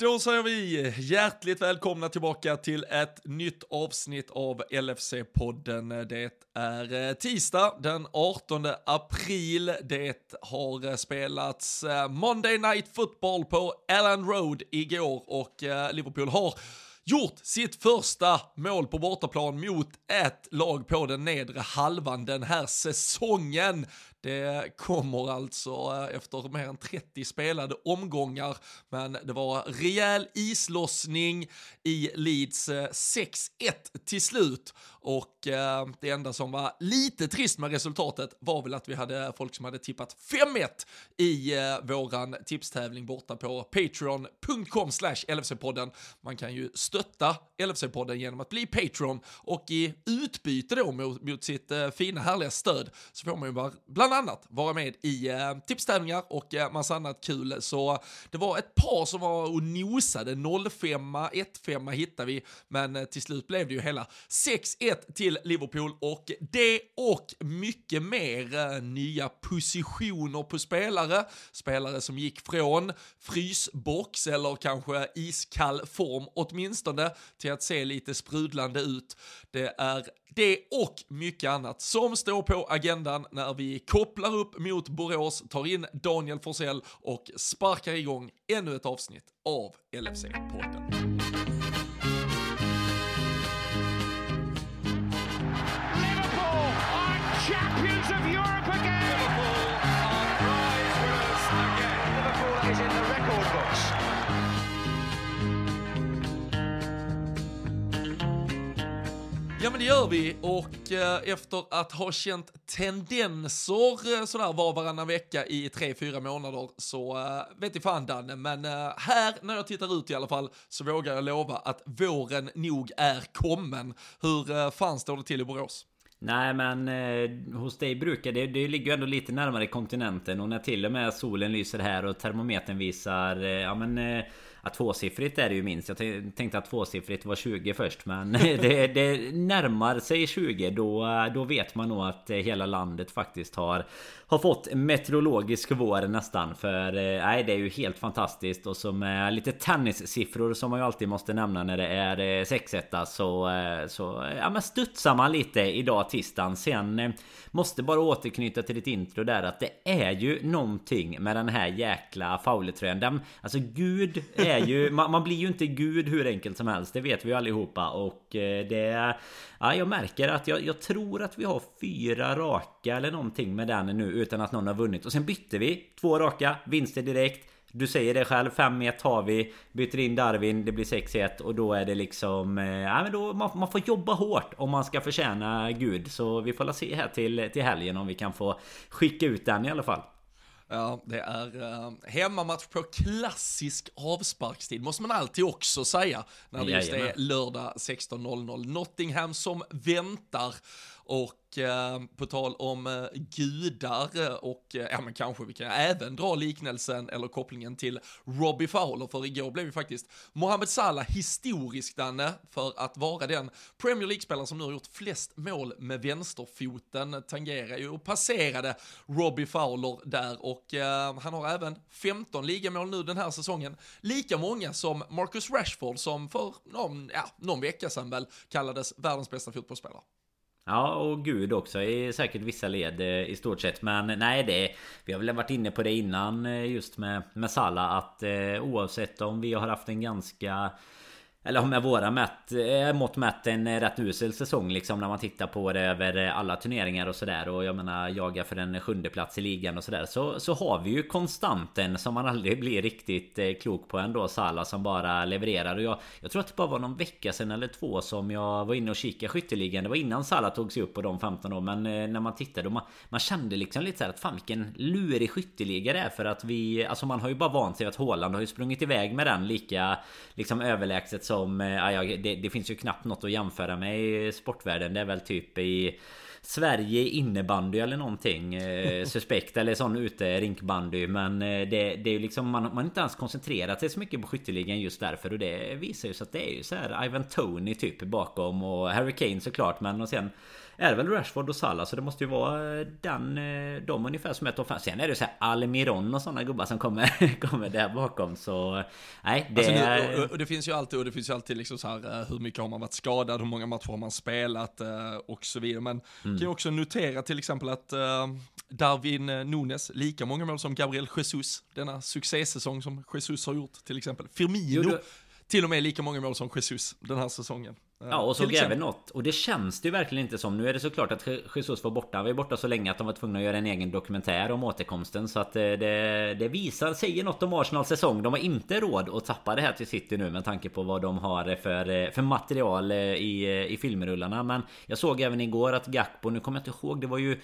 Då säger vi hjärtligt välkomna tillbaka till ett nytt avsnitt av LFC-podden. Det är eh, tisdag den 18 april. Det har eh, spelats eh, Monday Night Football på Allen Road igår och Liverpool har gjort sitt första mål på bortaplan mot ett lag på den nedre halvan den här säsongen. Det kommer alltså eh, efter mer än 30 spelade omgångar, men det var rejäl islossning i Leeds eh, 6-1 till slut och eh, det enda som var lite trist med resultatet var väl att vi hade folk som hade tippat 5-1 i eh, våran tipstävling borta på patreon.com slash LFC-podden. Man kan ju stötta LFC-podden genom att bli Patreon och i utbyte då mot, mot sitt fina härliga stöd så får man ju bara bland annat annat vara med i eh, tipstävlingar och eh, massa annat kul. Så det var ett par som var och nosade, 05 1-5 hittade vi, men eh, till slut blev det ju hela 6-1 till Liverpool och det och mycket mer eh, nya positioner på spelare, spelare som gick från frysbox eller kanske iskall form åtminstone till att se lite sprudlande ut. Det är det och mycket annat som står på agendan när vi kopplar upp mot Borås, tar in Daniel Forsell och sparkar igång ännu ett avsnitt av LFC-podden. Ja men det gör vi och eh, efter att ha känt tendenser eh, sådär var varannan vecka i tre, fyra månader så eh, vet i fan Danne, men eh, här när jag tittar ut i alla fall så vågar jag lova att våren nog är kommen. Hur fan står det till i Borås? Nej men eh, hos dig brukar det, det ligger ju ändå lite närmare kontinenten och när till och med solen lyser här och termometern visar eh, ja men eh, att tvåsiffrigt är det ju minst. Jag tänkte att tvåsiffrigt var 20 först. Men det, det närmar sig 20. Då, då vet man nog att hela landet faktiskt har, har fått meteorologisk vår nästan. För eh, nej, det är ju helt fantastiskt. Och som med lite tennissiffror som man ju alltid måste nämna när det är eh, 6-1 så, så ja, men studsar man lite idag tisdagen. Sen måste bara återknyta till ditt intro där att det är ju någonting med den här jäkla fauletröjan. Alltså gud är ju... Man, man, blir ju inte gud hur enkelt som helst. Det vet vi allihopa. Och det... Ja, jag märker att jag, jag tror att vi har fyra raka eller någonting med den nu utan att någon har vunnit. Och sen bytte vi. Två raka vinster direkt. Du säger det själv, 5-1 har vi. Byter in Darwin, det blir 6-1 och då är det liksom... Eh, ja men då, man, man, får jobba hårt om man ska förtjäna Gud. Så vi får se här till, till helgen om vi kan få skicka ut den i alla fall. Ja, det är uh, hemmamatch på klassisk avsparkstid, måste man alltid också säga, när det just är lördag 16.00. Nottingham som väntar och eh, på tal om eh, gudar eh, och eh, ja men kanske vi kan även dra liknelsen eller kopplingen till Robbie Fowler för igår blev ju faktiskt Mohamed Salah historisk Danne för att vara den Premier League-spelare som nu har gjort flest mål med vänsterfoten, tangerar ju och passerade Robbie Fowler där och eh, han har även 15 ligamål nu den här säsongen, lika många som Marcus Rashford som för någon, ja, någon vecka sedan väl kallades världens bästa fotbollsspelare. Ja och Gud också i säkert vissa led eh, i stort sett. Men nej det Vi har väl varit inne på det innan eh, just med, med Salla att eh, oavsett om vi har haft en ganska eller med våra mätt, eh, mått mätt en eh, rätt usel säsong liksom när man tittar på det över eh, alla turneringar och sådär. Och jag menar jaga för en sjunde plats i ligan och sådär. Så, så har vi ju konstanten som man aldrig blir riktigt klok på ändå. Sala som bara levererar. Och jag, jag tror att det bara var någon vecka sedan eller två som jag var inne och kikade skytteligan. Det var innan Sala tog sig upp på de 15 år. Men när man tittade och man, man kände liksom lite såhär att fan vilken lurig skytteliga det är. För att vi Alltså man har ju bara vant sig att Håland har ju sprungit iväg med den lika liksom överlägset som... Eh, ja, det, det finns ju knappt något att jämföra med i sportvärlden. Det är väl typ i Sverige innebandy eller någonting eh, suspekt eller sån ute rinkbandy. Men eh, det, det är ju liksom man, man inte ens koncentrerat sig så mycket på skytteligan just därför. Och det visar ju så att det är ju så här Ivan Tony typ bakom och Harry Kane såklart. Men och sen är det väl Rashford och Salah så det måste ju vara den, eh, de ungefär som är topp 5. Sen är det så här Almiron och sådana gubbar som kommer, kommer där bakom så nej det alltså är... och, och, det finns ju alltid och det finns ju alltid liksom så här hur mycket har man varit skadad, hur många matcher har man spelat och så vidare. Men mm. kan ju också notera till exempel att Darwin Nunes, lika många mål som Gabriel Jesus, denna succésäsong som Jesus har gjort till exempel. Firmino, jo, till och med lika många mål som Jesus den här säsongen. Ja. Och såg även något. Och det känns det ju verkligen inte som. Nu är det såklart att Jesus var borta. Han var borta så länge att de var tvungna att göra en egen dokumentär om återkomsten. Så att eh, det, det visar, säger något om Arsenals säsong. De har inte råd att tappa det här till City nu med tanke på vad de har för, eh, för material eh, i, i filmrullarna. Men jag såg även igår att Gakpo, nu kommer jag inte ihåg Det var ju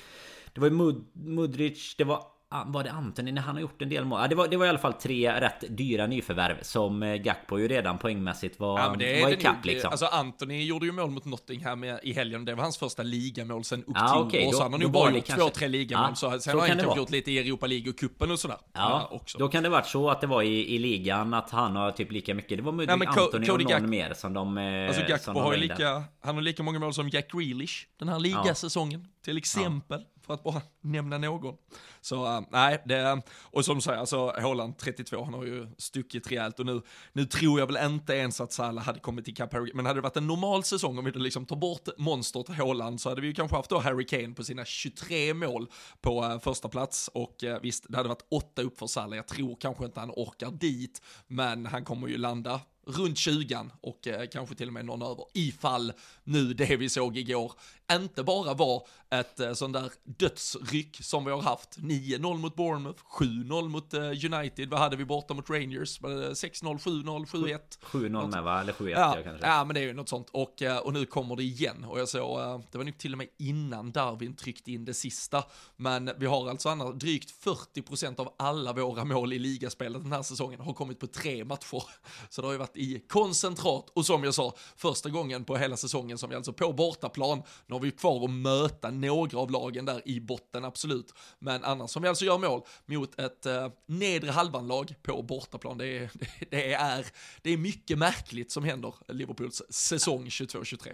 Det var ju Mud, Mudrich Det var var det Antoni när han har gjort en del mål? Ja, det, var, det var i alla fall tre rätt dyra nyförvärv som eh, Gakpo ju redan poängmässigt var, ja, det var ikapp liksom. Alltså Antoni gjorde ju mål mot Nottingham i helgen. Det var hans första ligamål sen oktober. Ja, okay, så han har nog bara gjort kanske... två, tre ligamål. Ja, så sen har han kanske gjort lite i Europa League och cupen och sådär. Ja, också. då kan det varit så att det var i, i ligan att han har typ lika mycket. Det var Mudrik, ja, Antoni och någon Gak... mer som de... Eh, alltså Gakpo har ju lika, han har lika många mål som Jack Grealish den här ligasäsongen. Till exempel för att bara nämna någon. Så uh, nej, det, och som sagt, säger, alltså Haaland 32, han har ju stuckit rejält och nu, nu tror jag väl inte ens att Salah hade kommit ikapp Harry men hade det varit en normal säsong om vi liksom tar bort monstret Haaland så hade vi ju kanske haft då Harry Kane på sina 23 mål på uh, första plats och uh, visst, det hade varit åtta upp för Salah, jag tror kanske inte han orkar dit, men han kommer ju landa runt 20 och eh, kanske till och med någon över. Ifall nu det vi såg igår inte bara var ett eh, sånt där dödsryck som vi har haft. 9-0 mot Bournemouth, 7-0 mot eh, United, vad hade vi borta mot Rangers? 6-0, 7-0, 7-1? 7-0 med va? Eller 7-1 ja, kanske? Ja, men det är ju något sånt. Och, eh, och nu kommer det igen. Och jag såg, eh, det var nog till och med innan Darwin tryckte in det sista. Men vi har alltså annars drygt 40% av alla våra mål i ligaspelet den här säsongen har kommit på tre matcher. Så det har ju varit i koncentrat. Och som jag sa, första gången på hela säsongen som vi alltså på bortaplan, nu har vi kvar att möta några av lagen där i botten, absolut. Men annars som vi alltså gör mål mot ett eh, nedre halvanlag på bortaplan, det är, det, det, är, det är mycket märkligt som händer Liverpools säsong 22-23.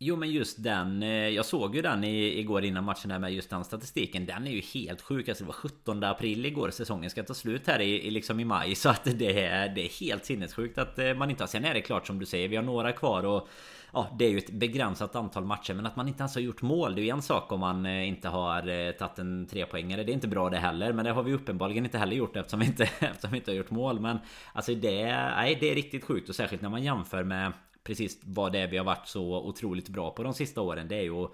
Jo men just den eh, Jag såg ju den igår innan matchen här med just den statistiken. Den är ju helt sjuk. Alltså det var 17 april igår. Säsongen ska ta slut här i, liksom i maj. Så att det är, det är helt sinnessjukt att eh, man inte har Sen är det klart som du säger Vi har några kvar och Ja det är ju ett begränsat antal matcher Men att man inte ens har gjort mål Det är ju en sak om man eh, inte har eh, tagit en trepoängare. Det är inte bra det heller Men det har vi uppenbarligen inte heller gjort Eftersom vi inte, eftersom vi inte har gjort mål. Men Alltså det nej, det är riktigt sjukt. Och särskilt när man jämför med precis vad det är vi har varit så otroligt bra på de sista åren. Det är ju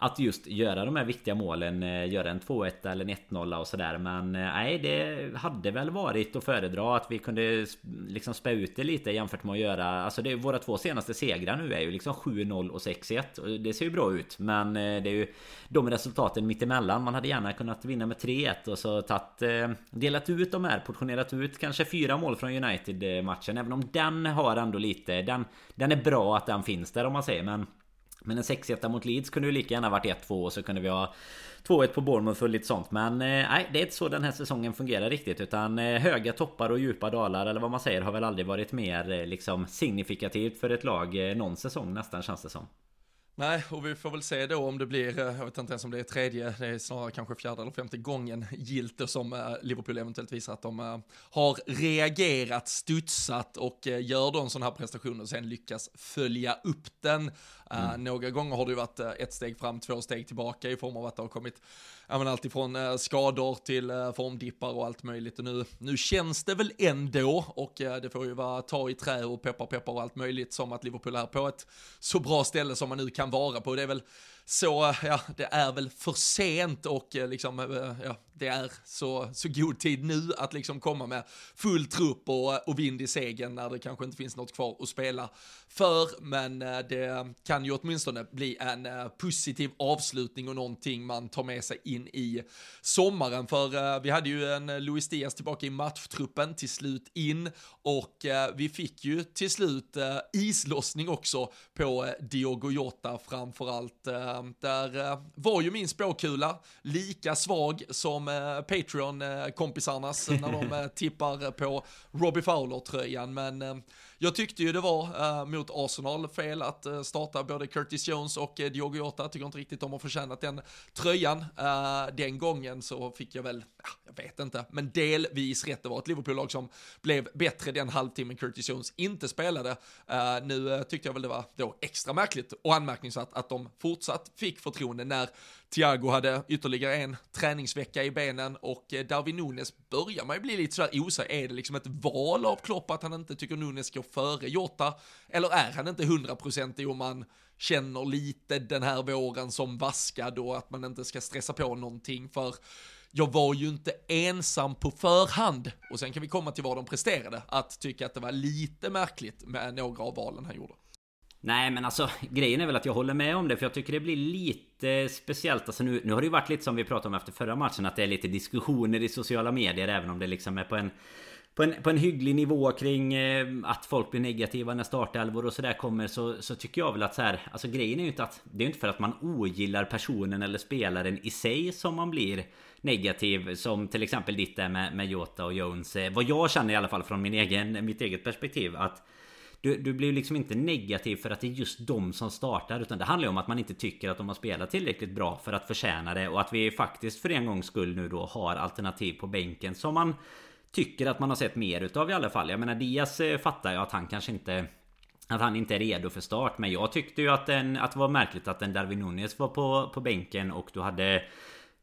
att just göra de här viktiga målen, eh, göra en 2-1 eller en 1-0 och sådär. Men eh, nej, det hade väl varit att föredra att vi kunde liksom spä ut det lite jämfört med att göra... Alltså det är våra två senaste segrar nu är ju liksom 7-0 och 6-1. Det ser ju bra ut. Men eh, det är ju de resultaten mittemellan. Man hade gärna kunnat vinna med 3-1 och så tagit... Delat ut de här, portionerat ut kanske fyra mål från United-matchen. Även om den har ändå lite... Den, den är bra att den finns där om man säger. Men men en 6-1 mot Leeds kunde ju lika gärna varit 1-2 och så kunde vi ha 2-1 på Bournemouth och lite sånt. Men eh, nej, det är inte så den här säsongen fungerar riktigt. Utan eh, höga toppar och djupa dalar eller vad man säger har väl aldrig varit mer eh, liksom signifikativt för ett lag eh, någon säsong nästan känns det som. Nej, och vi får väl se då om det blir, eh, jag vet inte ens om det är tredje, det är snarare kanske fjärde eller femte gången gilt som eh, Liverpool eventuellt visar att de har reagerat, studsat och gör då en sån här prestation och sen lyckas följa upp den Mm. Uh, några gånger har det ju varit uh, ett steg fram, två steg tillbaka i form av att det har kommit ja, men alltifrån uh, skador till uh, formdippar och allt möjligt. Och nu, nu känns det väl ändå, och det får ju vara ta i trä och peppar peppar och allt möjligt, som att Liverpool är på ett så bra ställe som man nu kan vara på. Det är väl så, ja, det är väl för sent och liksom, ja, det är så, så god tid nu att liksom komma med full trupp och, och vind i segern när det kanske inte finns något kvar att spela för, men det kan ju åtminstone bli en uh, positiv avslutning och någonting man tar med sig in i sommaren. För uh, vi hade ju en Luis Diaz tillbaka i matchtruppen till slut in och vi fick ju till slut islossning också på Diogo Jota framförallt. där var ju min spåkula lika svag som Patreon-kompisarnas när de tippar på Robbie Fowler-tröjan, men jag tyckte ju det var uh, mot Arsenal fel att uh, starta både Curtis Jones och uh, Diogo Jota. Tycker inte riktigt de har förtjänat den tröjan. Uh, den gången så fick jag väl, ja, jag vet inte, men delvis rätt. Det var ett Liverpool-lag som blev bättre den halvtimmen Curtis Jones inte spelade. Uh, nu tyckte jag väl det var då extra märkligt och anmärkningsvärt att de fortsatt fick förtroende när Thiago hade ytterligare en träningsvecka i benen och eh, Darwin Nunes börjar man ju bli lite sådär osäker. Är det liksom ett val av Klopp att han inte tycker Nunes går före Jota? Eller är han inte hundraprocentig om man känner lite den här våren som vaskad och att man inte ska stressa på någonting för jag var ju inte ensam på förhand, och sen kan vi komma till vad de presterade, att tycka att det var lite märkligt med några av valen han gjorde. Nej men alltså grejen är väl att jag håller med om det för jag tycker det blir lite speciellt. Alltså nu, nu har det ju varit lite som vi pratade om efter förra matchen Att det är lite diskussioner i sociala medier även om det liksom är på en på en, på en hygglig nivå kring eh, att folk blir negativa när startelvor och sådär kommer så, så tycker jag väl att så här, Alltså grejen är ju inte att Det är inte för att man ogillar personen eller spelaren i sig som man blir negativ Som till exempel ditt där med, med Jota och Jones. Eh, Vad jag känner i alla fall från min egen, mitt eget perspektiv att du, du blir liksom inte negativ för att det är just de som startar Utan det handlar ju om att man inte tycker att de har spelat tillräckligt bra för att förtjäna det Och att vi faktiskt för en gångs skull nu då har alternativ på bänken som man Tycker att man har sett mer utav i alla fall. Jag menar Diaz eh, fattar jag att han kanske inte att han inte är redo för start Men jag tyckte ju att, den, att det var märkligt att en Darwin Nunez var på, på bänken och du hade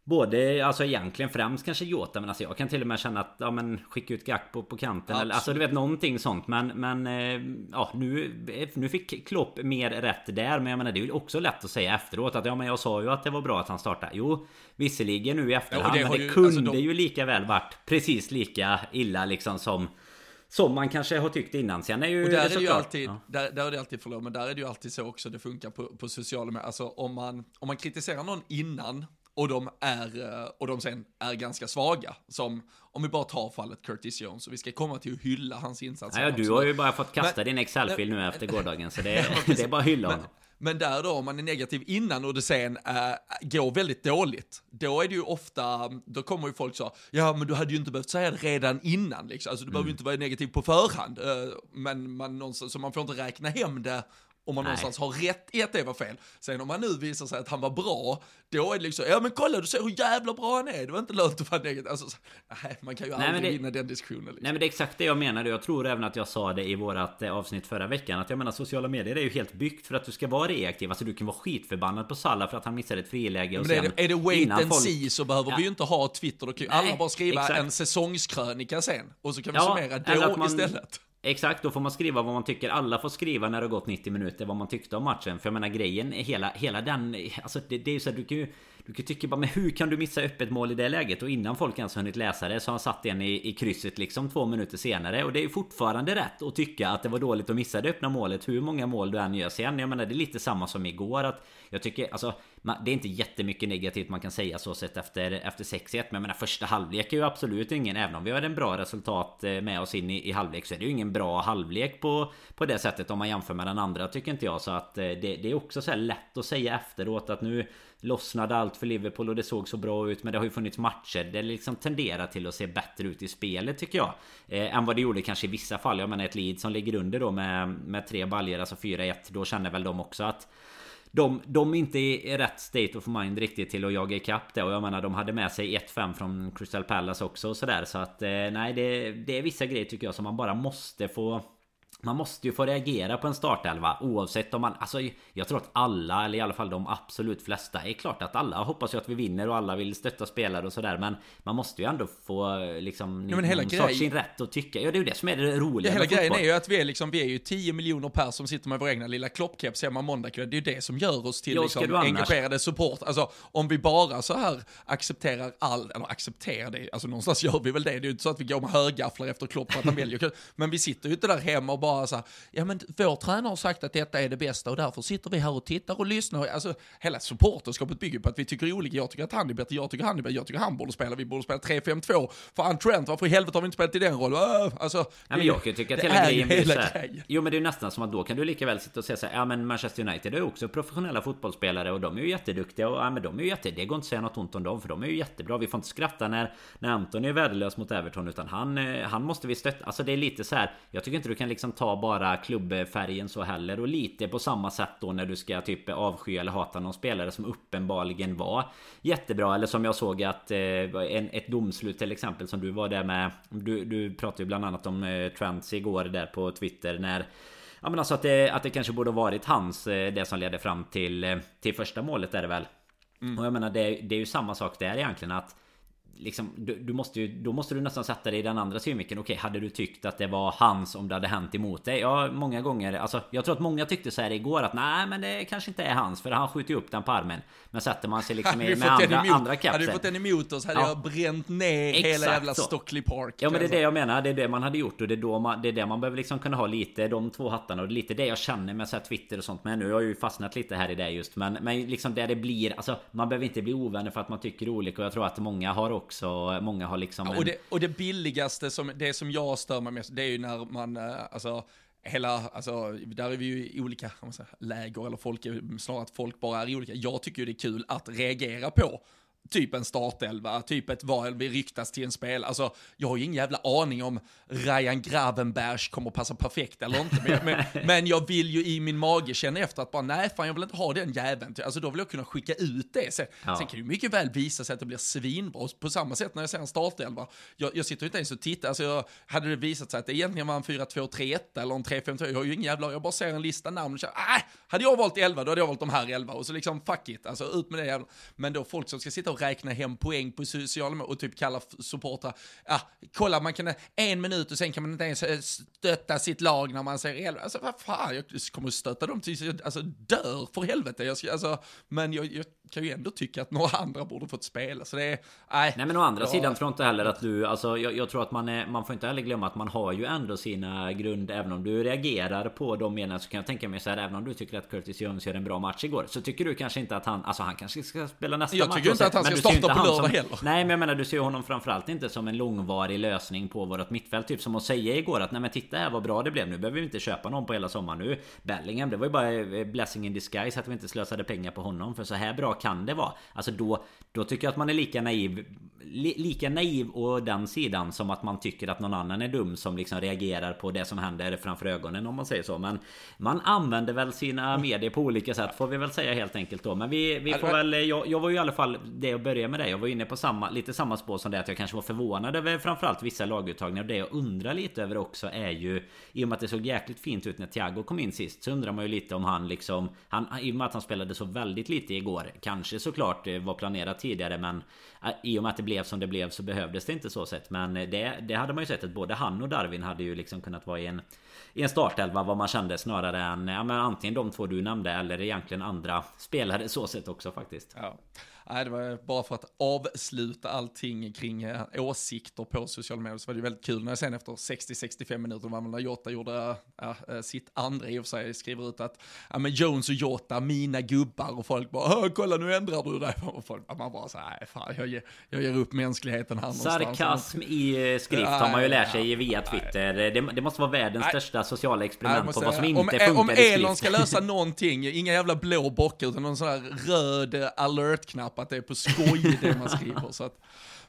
Både, alltså egentligen främst kanske Jota men alltså jag kan till och med känna att, ja men skicka ut Gakpo på kanten eller, Alltså du vet någonting sånt men, men eh, ja nu, nu fick Klopp mer rätt där men jag menar det är ju också lätt att säga efteråt att ja men jag sa ju att det var bra att han startade Jo Visserligen nu i efterhand ja, det men det ju, kunde alltså de... ju lika väl varit precis lika illa liksom som som man kanske har tyckt innan. Sen är ju och där är det ju alltid, ja. där, där är det alltid, förlåt, men där är det ju alltid så också det funkar på, på sociala medier. Alltså om man, om man kritiserar någon innan och de, är, eh, och de sen är ganska svaga. Som, om vi bara tar fallet Curtis Jones, och vi ska komma till att hylla hans insatser. Ja, du har ju bara fått kasta men, din Excel-fil nu efter gårdagen, så det, det är bara att hylla honom. Men där då, om man är negativ innan och det sen äh, går väldigt dåligt, då är det ju ofta, då kommer ju folk så, ja men du hade ju inte behövt säga det redan innan liksom, alltså du mm. behöver ju inte vara negativ på förhand, äh, men man, så man får inte räkna hem det om man Nej. någonstans har rätt i att det var fel. Sen om man nu visar sig att han var bra, då är det liksom, ja men kolla du ser hur jävla bra han är, det var inte lönt att vara negativ. Alltså, nej, man kan ju nej, aldrig det, vinna den diskussionen. Liksom. Nej men det är exakt det jag menar, jag tror även att jag sa det i vårat eh, avsnitt förra veckan, att jag menar sociala medier är ju helt byggt för att du ska vara reaktiv. Alltså du kan vara skitförbannad på Salah för att han missade ett friläge. Och men är, det, är det wait and folk... see så behöver ja. vi ju inte ha Twitter, då kan ju alla bara skriva exakt. en säsongskrönika sen. Och så kan vi ja, summera då man... istället. Exakt, då får man skriva vad man tycker. Alla får skriva när det har gått 90 minuter vad man tyckte om matchen. För jag menar grejen, hela, hela den... Alltså det, det är ju så att du kan ju... Du kan tycka bara, men hur kan du missa öppet mål i det läget? Och innan folk ens hunnit läsa det så har han satt en i, i krysset liksom två minuter senare. Och det är fortfarande rätt att tycka att det var dåligt att missa det öppna målet. Hur många mål du än gör sen. Jag menar det är lite samma som igår. Att jag tycker alltså det är inte jättemycket negativt man kan säga så sett efter, efter 6-1 Men jag menar första halvlek är ju absolut ingen Även om vi har en bra resultat eh, med oss in i, i halvlek Så är det ju ingen bra halvlek på, på det sättet Om man jämför med den andra tycker inte jag Så att eh, det, det är också så lätt att säga efteråt att nu Lossnade allt för Liverpool och det såg så bra ut Men det har ju funnits matcher Det liksom tenderar till att se bättre ut i spelet tycker jag eh, Än vad det gjorde kanske i vissa fall Jag menar ett lead som ligger under då med, med tre baljer Alltså 4-1 Då känner väl de också att de, de är inte i rätt state of mind riktigt till att jaga ikapp det. Och jag menar de hade med sig 1-5 från Crystal Palace också och sådär. Så att eh, nej det, det är vissa grejer tycker jag som man bara måste få man måste ju få reagera på en startelva oavsett om man... Alltså jag tror att alla, eller i alla fall de absolut flesta är klart att alla hoppas ju att vi vinner och alla vill stötta spelare och sådär Men man måste ju ändå få liksom... Ja, men hela grej... sin rätt att tycka. Ja det är ju det som är det roliga ja, Hela grejen är ju att vi är liksom, vi är ju 10 miljoner per som sitter med vår egna lilla kloppkeps hemma måndag kväll. Det är ju det som gör oss till liksom, engagerade support. Alltså om vi bara så här accepterar all, eller accepterar det, alltså någonstans gör vi väl det. Det är ju inte så att vi går med högafflar efter klopp för att han väljer. Men vi sitter ju inte där hemma och bara bara så här, ja men vår tränare har sagt att detta är det bästa och därför sitter vi här och tittar och lyssnar. Alltså hela supporterskapet bygger på att vi tycker olika. Jag tycker att han är bättre, jag tycker han är bättre, jag tycker han borde spela, vi borde spela 3-5-2. Fan Trent, varför i helvete har vi inte spelat i den rollen? Äh, Alltså, Ja, men jag kan ju tycka att det hela grejen blir hela så här, grejen. Jo men det är ju nästan som att då kan du lika väl sitta och säga så här, Ja men Manchester United är ju också professionella fotbollsspelare och de är ju jätteduktiga och ja men de är ju jätte... Det går inte att säga något ont om dem för de är ju jättebra. Vi får inte skratta när, när Anton är värdelös mot Everton utan han, eh, han måste vi stötta. Alltså det är lite så här. Jag tycker inte du kan liksom ta bara klubbfärgen så heller. Och lite på samma sätt då när du ska typ avsky eller hata någon spelare som uppenbarligen var jättebra. Eller som jag såg att eh, en, ett domslut till exempel som du var där med. Du, du pratade ju bland annat om eh, igår där på Twitter när Ja men alltså att det, att det kanske borde varit hans eh, Det som ledde fram till eh, Till första målet är det väl. Och jag menar det, det är ju samma sak där egentligen att Liksom, du, du måste ju, då måste du nästan sätta dig i den andra synvinkeln. Okej, hade du tyckt att det var hans om det hade hänt emot dig? Ja, många gånger. Alltså, jag tror att många tyckte så här igår att nej, men det kanske inte är hans för han skjuter ju upp den på armen. Men sätter man sig liksom Hade vi med, andra, emot- andra Hade vi kapsen. fått den emot oss hade Ja. jag bränt ner hela Exakt jävla så. Stockley Park. Ja men det är kan det jag menar, det är det man hade gjort och det är, då man, det är det man behöver liksom kunna ha lite De två hattarna och lite det jag känner med så här Twitter och sånt Men nu har jag ju fastnat lite här i det just Men, men liksom där det blir Alltså man behöver inte bli ovänner för att man tycker olika och jag tror att många har också Många har liksom Ja, och, det, och det billigaste, som, det som jag stör mig mest, det är ju när man, eh, alltså, hela, alltså, där är vi ju i olika säger, läger, eller folk, snarare att folk bara är i olika. Jag tycker ju det är kul att reagera på typ en startelva, typ ett val vi ryktas till en spel. Alltså, jag har ju ingen jävla aning om Ryan Gravenbergs kommer passa perfekt eller inte, men, men, men jag vill ju i min mage känna efter att bara, nej fan jag vill inte ha den jäveln. Alltså då vill jag kunna skicka ut det. Sen, Ja. sen kan det ju mycket väl visa sig att det blir svinbra. På samma sätt när jag ser en startelva. Jag, jag sitter ju inte ens och tittar, alltså jag, hade det visat sig att det egentligen var en 4-2-3-1 eller en 3-5-2, jag har ju ingen jävla, jag bara ser en lista namn och känner, äh, hade jag valt 11 då hade jag valt de här 11 och så liksom fuck it, alltså ut med det jävla. Men då folk som ska sitta och räkna hem poäng på sociala och typ kalla supportrar, ja, kolla man kan, en minut och sen kan man inte ens eh, stötta sitt lag när man säger 11, alltså vad fan, jag kommer att stötta dem tills jag alltså, dör för helvete, jag ska, alltså, men jag, jag kan ju ändå tycka att några andra borde fått spela, så det är, nej. Nej men å andra Ja. sidan tror jag inte heller att du Alltså jag, jag tror att man är, Man får inte heller glömma att man har ju ändå sina grund Även om du reagerar på de meningarna så kan jag tänka mig så här Även om du tycker att Curtis Jones gör en bra match igår Så tycker du kanske inte att han Alltså han kanske ska spela nästa Jag match tycker inte att han men ska starta på lördag som, heller. Nej men jag menar du ser honom framförallt inte som en långvarig lösning på vårt mittfält Typ som att säga igår att nej men titta här vad bra det blev. Nu behöver vi inte köpa någon på hela sommaren nu. Bellingham det var ju bara eh, blessing in disguise att vi inte slösade pengar på honom För så här bra kan det vara. Alltså då Då tycker jag att man är lika naiv li, Lika naiv och den sidan som att man tycker att någon annan är dum som liksom reagerar på det som händer framför ögonen om man säger så. Men Man använder väl sina medier på olika sätt får vi väl säga helt enkelt då. Men vi, vi får väl jag, jag var ju i alla fall Det att börja med det Jag var inne på samma Lite samma spår som det att jag kanske var förvånad över framförallt vissa laguttagningar. Och det jag undrar lite över också är ju I och med att det såg jäkligt fint ut när Thiago kom in sist Så undrar man ju lite om han liksom han, I och med att han spelade så väldigt lite igår Kanske såklart eh, var planerat tidigare men i och med att det blev som det blev så behövdes det inte så sett Men eh, det, det hade man ju sett att både han och Darwin hade ju liksom kunnat vara i en i en startelva vad man kände snarare än ja, men antingen de två du nämnde eller egentligen andra spelare så sett också faktiskt. Ja. Nej, det var bara för att avsluta allting kring eh, åsikter på sociala medier så var det väldigt kul när jag sen efter 60-65 minuter var när Jota gjorde eh, sitt andra i och för sig skriver ut att ja, men Jones och Jota, mina gubbar och folk bara "Hö, kolla nu ändrar du dig och folk, man bara så här, fan jag ger, jag ger upp mänskligheten här någonstans." Sarkasm i eh, skrift har man ju lärt sig via Twitter. Det, det måste vara världens största sociala experiment på vad som inte om, funkar om i Elon skrift. ska lösa någonting, inga jävla blå bockar utan någon sån här röd eh, alert-knapp att det är på skoj det man skriver. Så att,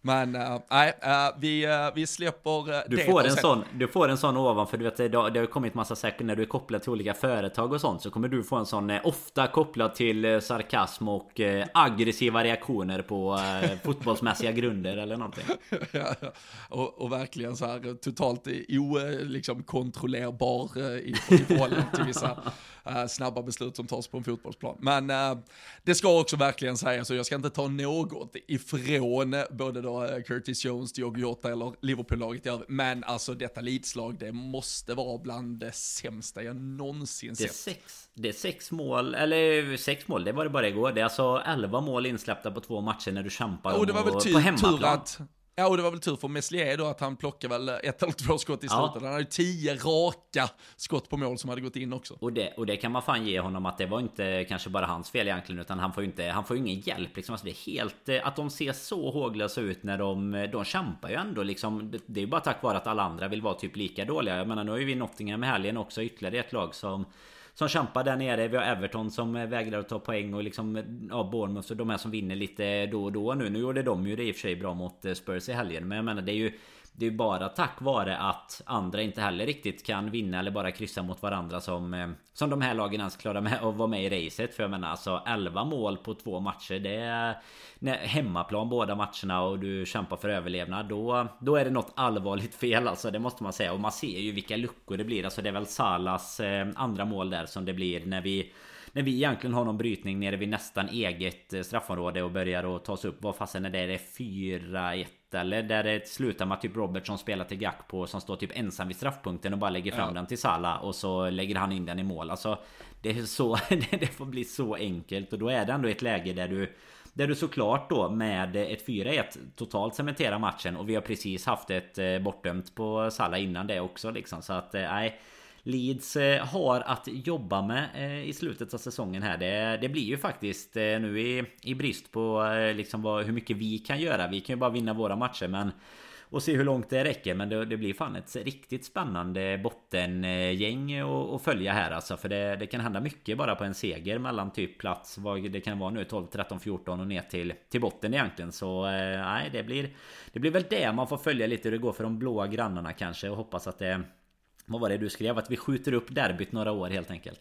men eh, nej, äh, vi, äh, vi släpper äh, Du det. får, en sen- sån, du får en sån ovanför, du vet det, det har det har kommit massa säkert när du är kopplad till olika företag och sånt Så kommer du få en sån ofta kopplad till sarkasm och aggressiva reaktioner på fotbollsmässiga grunder eller någonting Ja, och, och verkligen så här totalt o, eh, liksom, kontrollerbar i, i förhållande till vissa snabba beslut som tas på en fotbollsplan. Men det ska också verkligen sägas, och jag ska inte ta något ifrån både då eh, Curtis Jones, Diogo Jota eller Liverpool-laget i övrigt, men alltså detta lidslag, det måste vara bland det sämsta jag någonsin Det är sett. sex, det är sex mål, eller sex mål, det var det bara igår. Det är alltså 11 mål insläppta på två matcher när du kämpar Och det var väl tur, på tur att Ja, och det var väl tur för Meslier då att han plockade väl ett eller två skott i slutet. Ja. Han hade ju tio raka skott på mål som hade gått in också. Och det, och det kan man fan ge honom att det var inte kanske bara hans fel egentligen utan han får ju inte, han får ingen hjälp liksom. Alltså det är helt, eh, att de ser så håglösa ut när de, de kämpar ju ändå liksom. Det är ju bara tack vare att alla andra vill vara typ lika dåliga. Jag menar nu har ju vi Nottingham i helgen också ytterligare ett lag som som kämpar där nere. Vi har Everton som eh, vägrar att ta poäng och liksom eh, ja, Bournemouth och de här som vinner lite då och då nu. Nu gjorde de ju det i och för sig bra mot eh, Spurs i helgen. Men jag menar det är ju det är ju bara tack vare att andra inte heller riktigt kan vinna eller bara kryssa mot varandra som eh, Som de här lagen ens klarar med att vara med i racet. För jag menar alltså 11 mål på två matcher Det är Hemmaplan båda matcherna och du kämpar för överlevnad Då, då är det något allvarligt fel alltså Det måste man säga. Och man ser ju vilka luckor det blir. Alltså det är väl Salas eh, andra mål där som det blir när vi när vi egentligen har någon brytning nere vid nästan eget eh, straffområde och börjar att ta sig upp. Vad fasen är det? Är det 4-1 eller? Där det slutar med typ Robertson spelar till Gakpo som står typ ensam vid straffpunkten och bara lägger fram ja. den till Sala och så lägger han in den i mål. Alltså det är så det får bli så enkelt och då är det ändå ett läge där du där du såklart då med ett 4-1 totalt cementerar matchen och vi har precis haft ett eh, bortdömt på Salla innan det också liksom så att eh, nej Leeds eh, har att jobba med eh, i slutet av säsongen här. Det, det blir ju faktiskt eh, nu i, i brist på liksom vad, hur mycket vi kan göra. Vi kan ju bara vinna våra matcher men och se hur långt det räcker. Men det, det blir fan ett riktigt spännande bottengäng att följa här alltså. För det, det, kan hända mycket bara på en seger mellan typ plats vad det kan vara nu 12, 13, 14 och ner till, till botten egentligen. Så nej, det blir det blir väl det man får följa lite hur det går för de blåa grannarna kanske och hoppas att det vad var det du skrev? Att vi skjuter upp derbyt några år helt enkelt.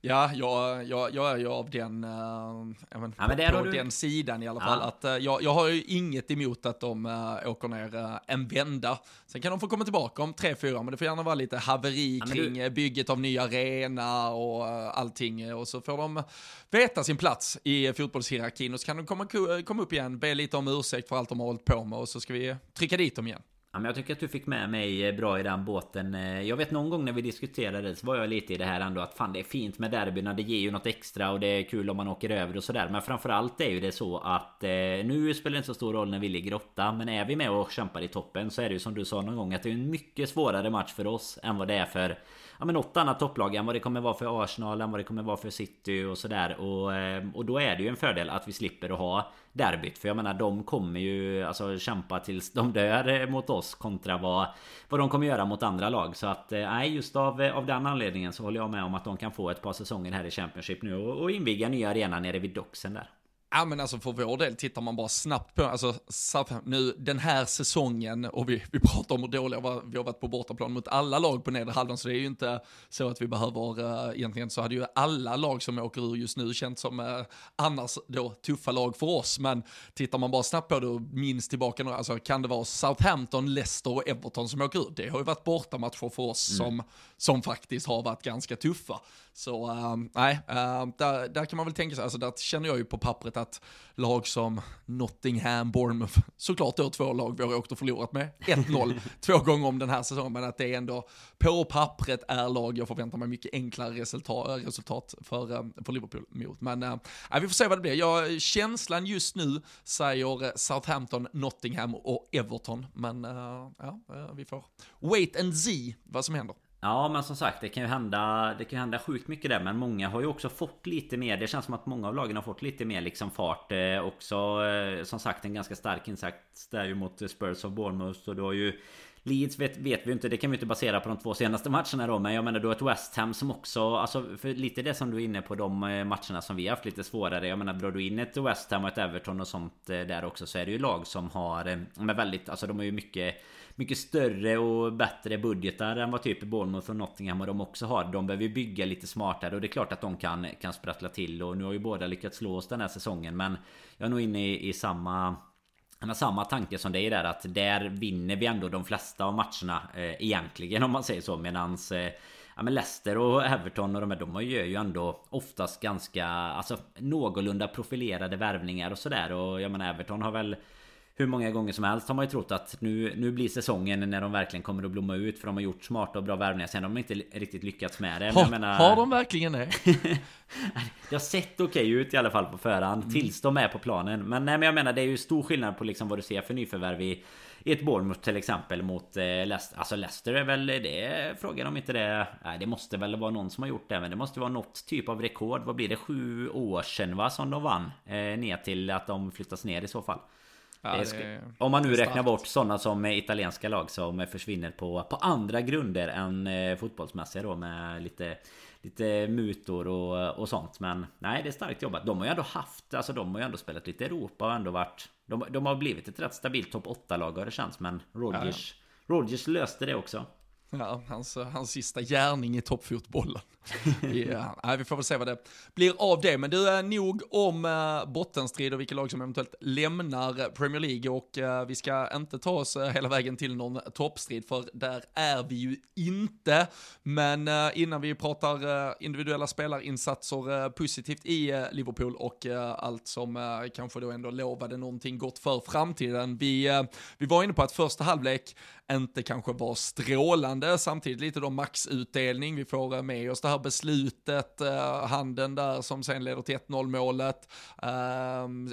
Ja, jag, jag, jag är ju av den, äh, men, ja, men på, på den sidan i alla fall. Ja. Att, äh, jag, jag har ju inget emot att de äh, åker ner äh, en vända. Sen kan de få komma tillbaka om tre, fyra, men det får gärna vara lite haveri ja, kring du... bygget av ny arena och äh, allting. Och så får de veta sin plats i fotbollshierarkin och så kan de komma, komma upp igen, be lite om ursäkt för allt de har hållit på med och så ska vi trycka dit dem igen. Ja, men jag tycker att du fick med mig eh, bra i den båten. Eh, jag vet någon gång när vi diskuterade så var jag lite i det här ändå att fan det är fint med derbyna. Det ger ju något extra och det är kul om man åker över och sådär. Men framförallt är ju det så att eh, nu spelar det inte så stor roll när vi ligger åtta. Men är vi med och kämpar i toppen så är det ju som du sa någon gång att det är en mycket svårare match för oss än vad det är för ja, men något annat topplag än vad det kommer vara för Arsenal, än vad det kommer vara för City och sådär. Och, eh, och då är det ju en fördel att vi slipper att ha derbyt. För jag menar de kommer ju alltså kämpa tills de dör eh, mot oss kontra vad, vad de kommer göra mot andra lag. Så att eh, nej, just av, av den anledningen så håller jag med om att de kan få ett par säsonger här i Championship nu och, och inviga nya arenan nere vid Doxen där. Ja men alltså för vår del tittar man bara snabbt på, alltså nu den här säsongen och vi, vi pratar om hur dåliga vi har varit på bortaplan mot alla lag på nedre halvan så det är ju inte så att vi behöver, uh, egentligen så hade ju alla lag som åker ur just nu känt som uh, annars då tuffa lag för oss men tittar man bara snabbt på det och minns tillbaka nu, alltså kan det vara Southampton, Leicester och Everton som åker ut? Det har ju varit bortamatcher för oss mm. som, som faktiskt har varit ganska tuffa. Så uh, nej, där, där kan man väl tänka sig, alltså där känner jag ju på pappret att lag som Nottingham, Bournemouth, såklart då två lag vi har åkt och förlorat med, 1-0 två gånger om den här säsongen, men att det är ändå på pappret är lag jag förväntar mig mycket enklare resultat, resultat för, eh, för Liverpool mot. Men äh, vi får se vad det blir. Jag, känslan just nu säger Southampton, Nottingham och Everton, men äh, ja, vi får wait and see vad som händer. Ja men som sagt det kan ju hända Det kan ju hända sjukt mycket där Men många har ju också fått lite mer. Det känns som att många av lagen har fått lite mer liksom fart eh, Också. Eh, som sagt en ganska stark insats Där ju mot Spurs och Bournemouth Och du har ju Leeds vet, vet vi inte, det kan vi inte basera på de två senaste matcherna då Men jag menar du har ett West Ham som också Alltså för lite det som du är inne på de eh, matcherna som vi har haft lite svårare. Jag menar drar du in ett West Ham och ett Everton och sånt eh, där också Så är det ju lag som har eh, Med väldigt, alltså de har ju mycket mycket större och bättre budgetar än vad typ Bournemouth och Nottingham och de också har. De behöver bygga lite smartare och det är klart att de kan, kan sprattla till. Och nu har ju båda lyckats slå oss den här säsongen. Men jag är nog inne i, i samma... Han har samma tanke som dig där att där vinner vi ändå de flesta av matcherna eh, egentligen om man säger så medans eh, Ja men Leicester och Everton och de här de gör ju ändå oftast ganska Alltså någorlunda profilerade värvningar och sådär och jag menar Everton har väl hur många gånger som helst har man ju trott att nu, nu blir säsongen när de verkligen kommer att blomma ut. För de har gjort smarta och bra värvningar. Sen har de inte riktigt lyckats med det. Ha, menar... Har de verkligen det? det har sett okej okay ut i alla fall på förhand. Mm. Tills de är på planen. Men nej men jag menar det är ju stor skillnad på liksom vad du ser för nyförvärv i i ett Bournemouth till exempel mot eh, Leicester. Alltså Leicester är väl det frågan om inte det... Nej det måste väl vara någon som har gjort det. Men det måste vara något typ av rekord. Vad blir det? Sju år sedan va? Som de vann. Eh, ner till att de flyttas ner i så fall. Ja, det, om man nu räknar bort sådana som italienska lag som försvinner på, på andra grunder än eh, fotbollsmässiga då med lite Lite mutor och, och sånt. Men Nej det är starkt jobbat. De har ju ändå haft Alltså de har ju ändå spelat lite Europa och ändå varit De, de har blivit ett rätt stabilt topp 8 lag har det känts men Rodgers ja, ja. Rodgers löste det också Ja, hans, hans sista gärning i toppfotbollen. ja, vi får väl se vad det blir av det. Men du, är nog om bottenstrid och vilka lag som eventuellt lämnar Premier League och vi ska inte ta oss hela vägen till någon toppstrid för där är vi ju inte. Men innan vi pratar individuella spelarinsatser positivt i Liverpool och allt som kanske då ändå lovade någonting gott för framtiden. Vi, vi var inne på att första halvlek inte kanske var strålande, samtidigt lite då maxutdelning, vi får med oss det här beslutet, uh, handen där som sen leder till 1-0 målet. Uh,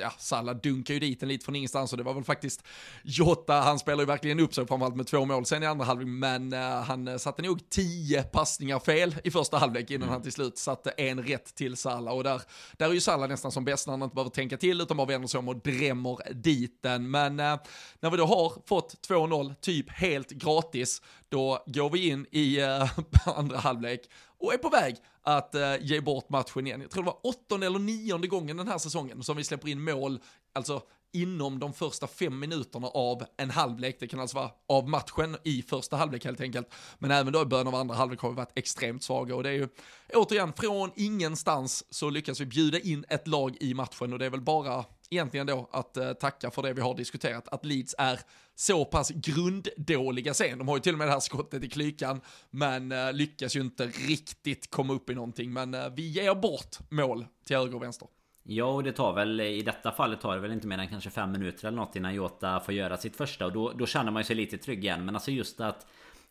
ja, Salah dunkar ju dit en lite från ingenstans och det var väl faktiskt Jota, han spelar ju verkligen upp sig framförallt med två mål sen i andra halvlek, men uh, han satte nog tio passningar fel i första halvlek innan mm. han till slut satte en rätt till Salah och där, där är ju Salah nästan som bäst när han inte behöver tänka till utan bara vänder sig om och drämmer dit den. Men uh, när vi då har fått 2-0, typ helt gratis, då går vi in i uh, andra halvlek och är på väg att uh, ge bort matchen igen. Jag tror det var åttonde eller nionde gången den här säsongen som vi släpper in mål, alltså inom de första fem minuterna av en halvlek. Det kan alltså vara av matchen i första halvlek helt enkelt. Men även då i början av andra halvlek har vi varit extremt svaga och det är ju återigen från ingenstans så lyckas vi bjuda in ett lag i matchen och det är väl bara egentligen då att eh, tacka för det vi har diskuterat, att Leeds är så pass grunddåliga sen. De har ju till och med det här skottet i klykan, men eh, lyckas ju inte riktigt komma upp i någonting. Men eh, vi ger bort mål till höger och vänster. Ja, och det tar väl i detta fallet tar det väl inte mer än kanske fem minuter eller något innan Jota får göra sitt första och då, då känner man ju sig lite trygg igen. Men alltså just att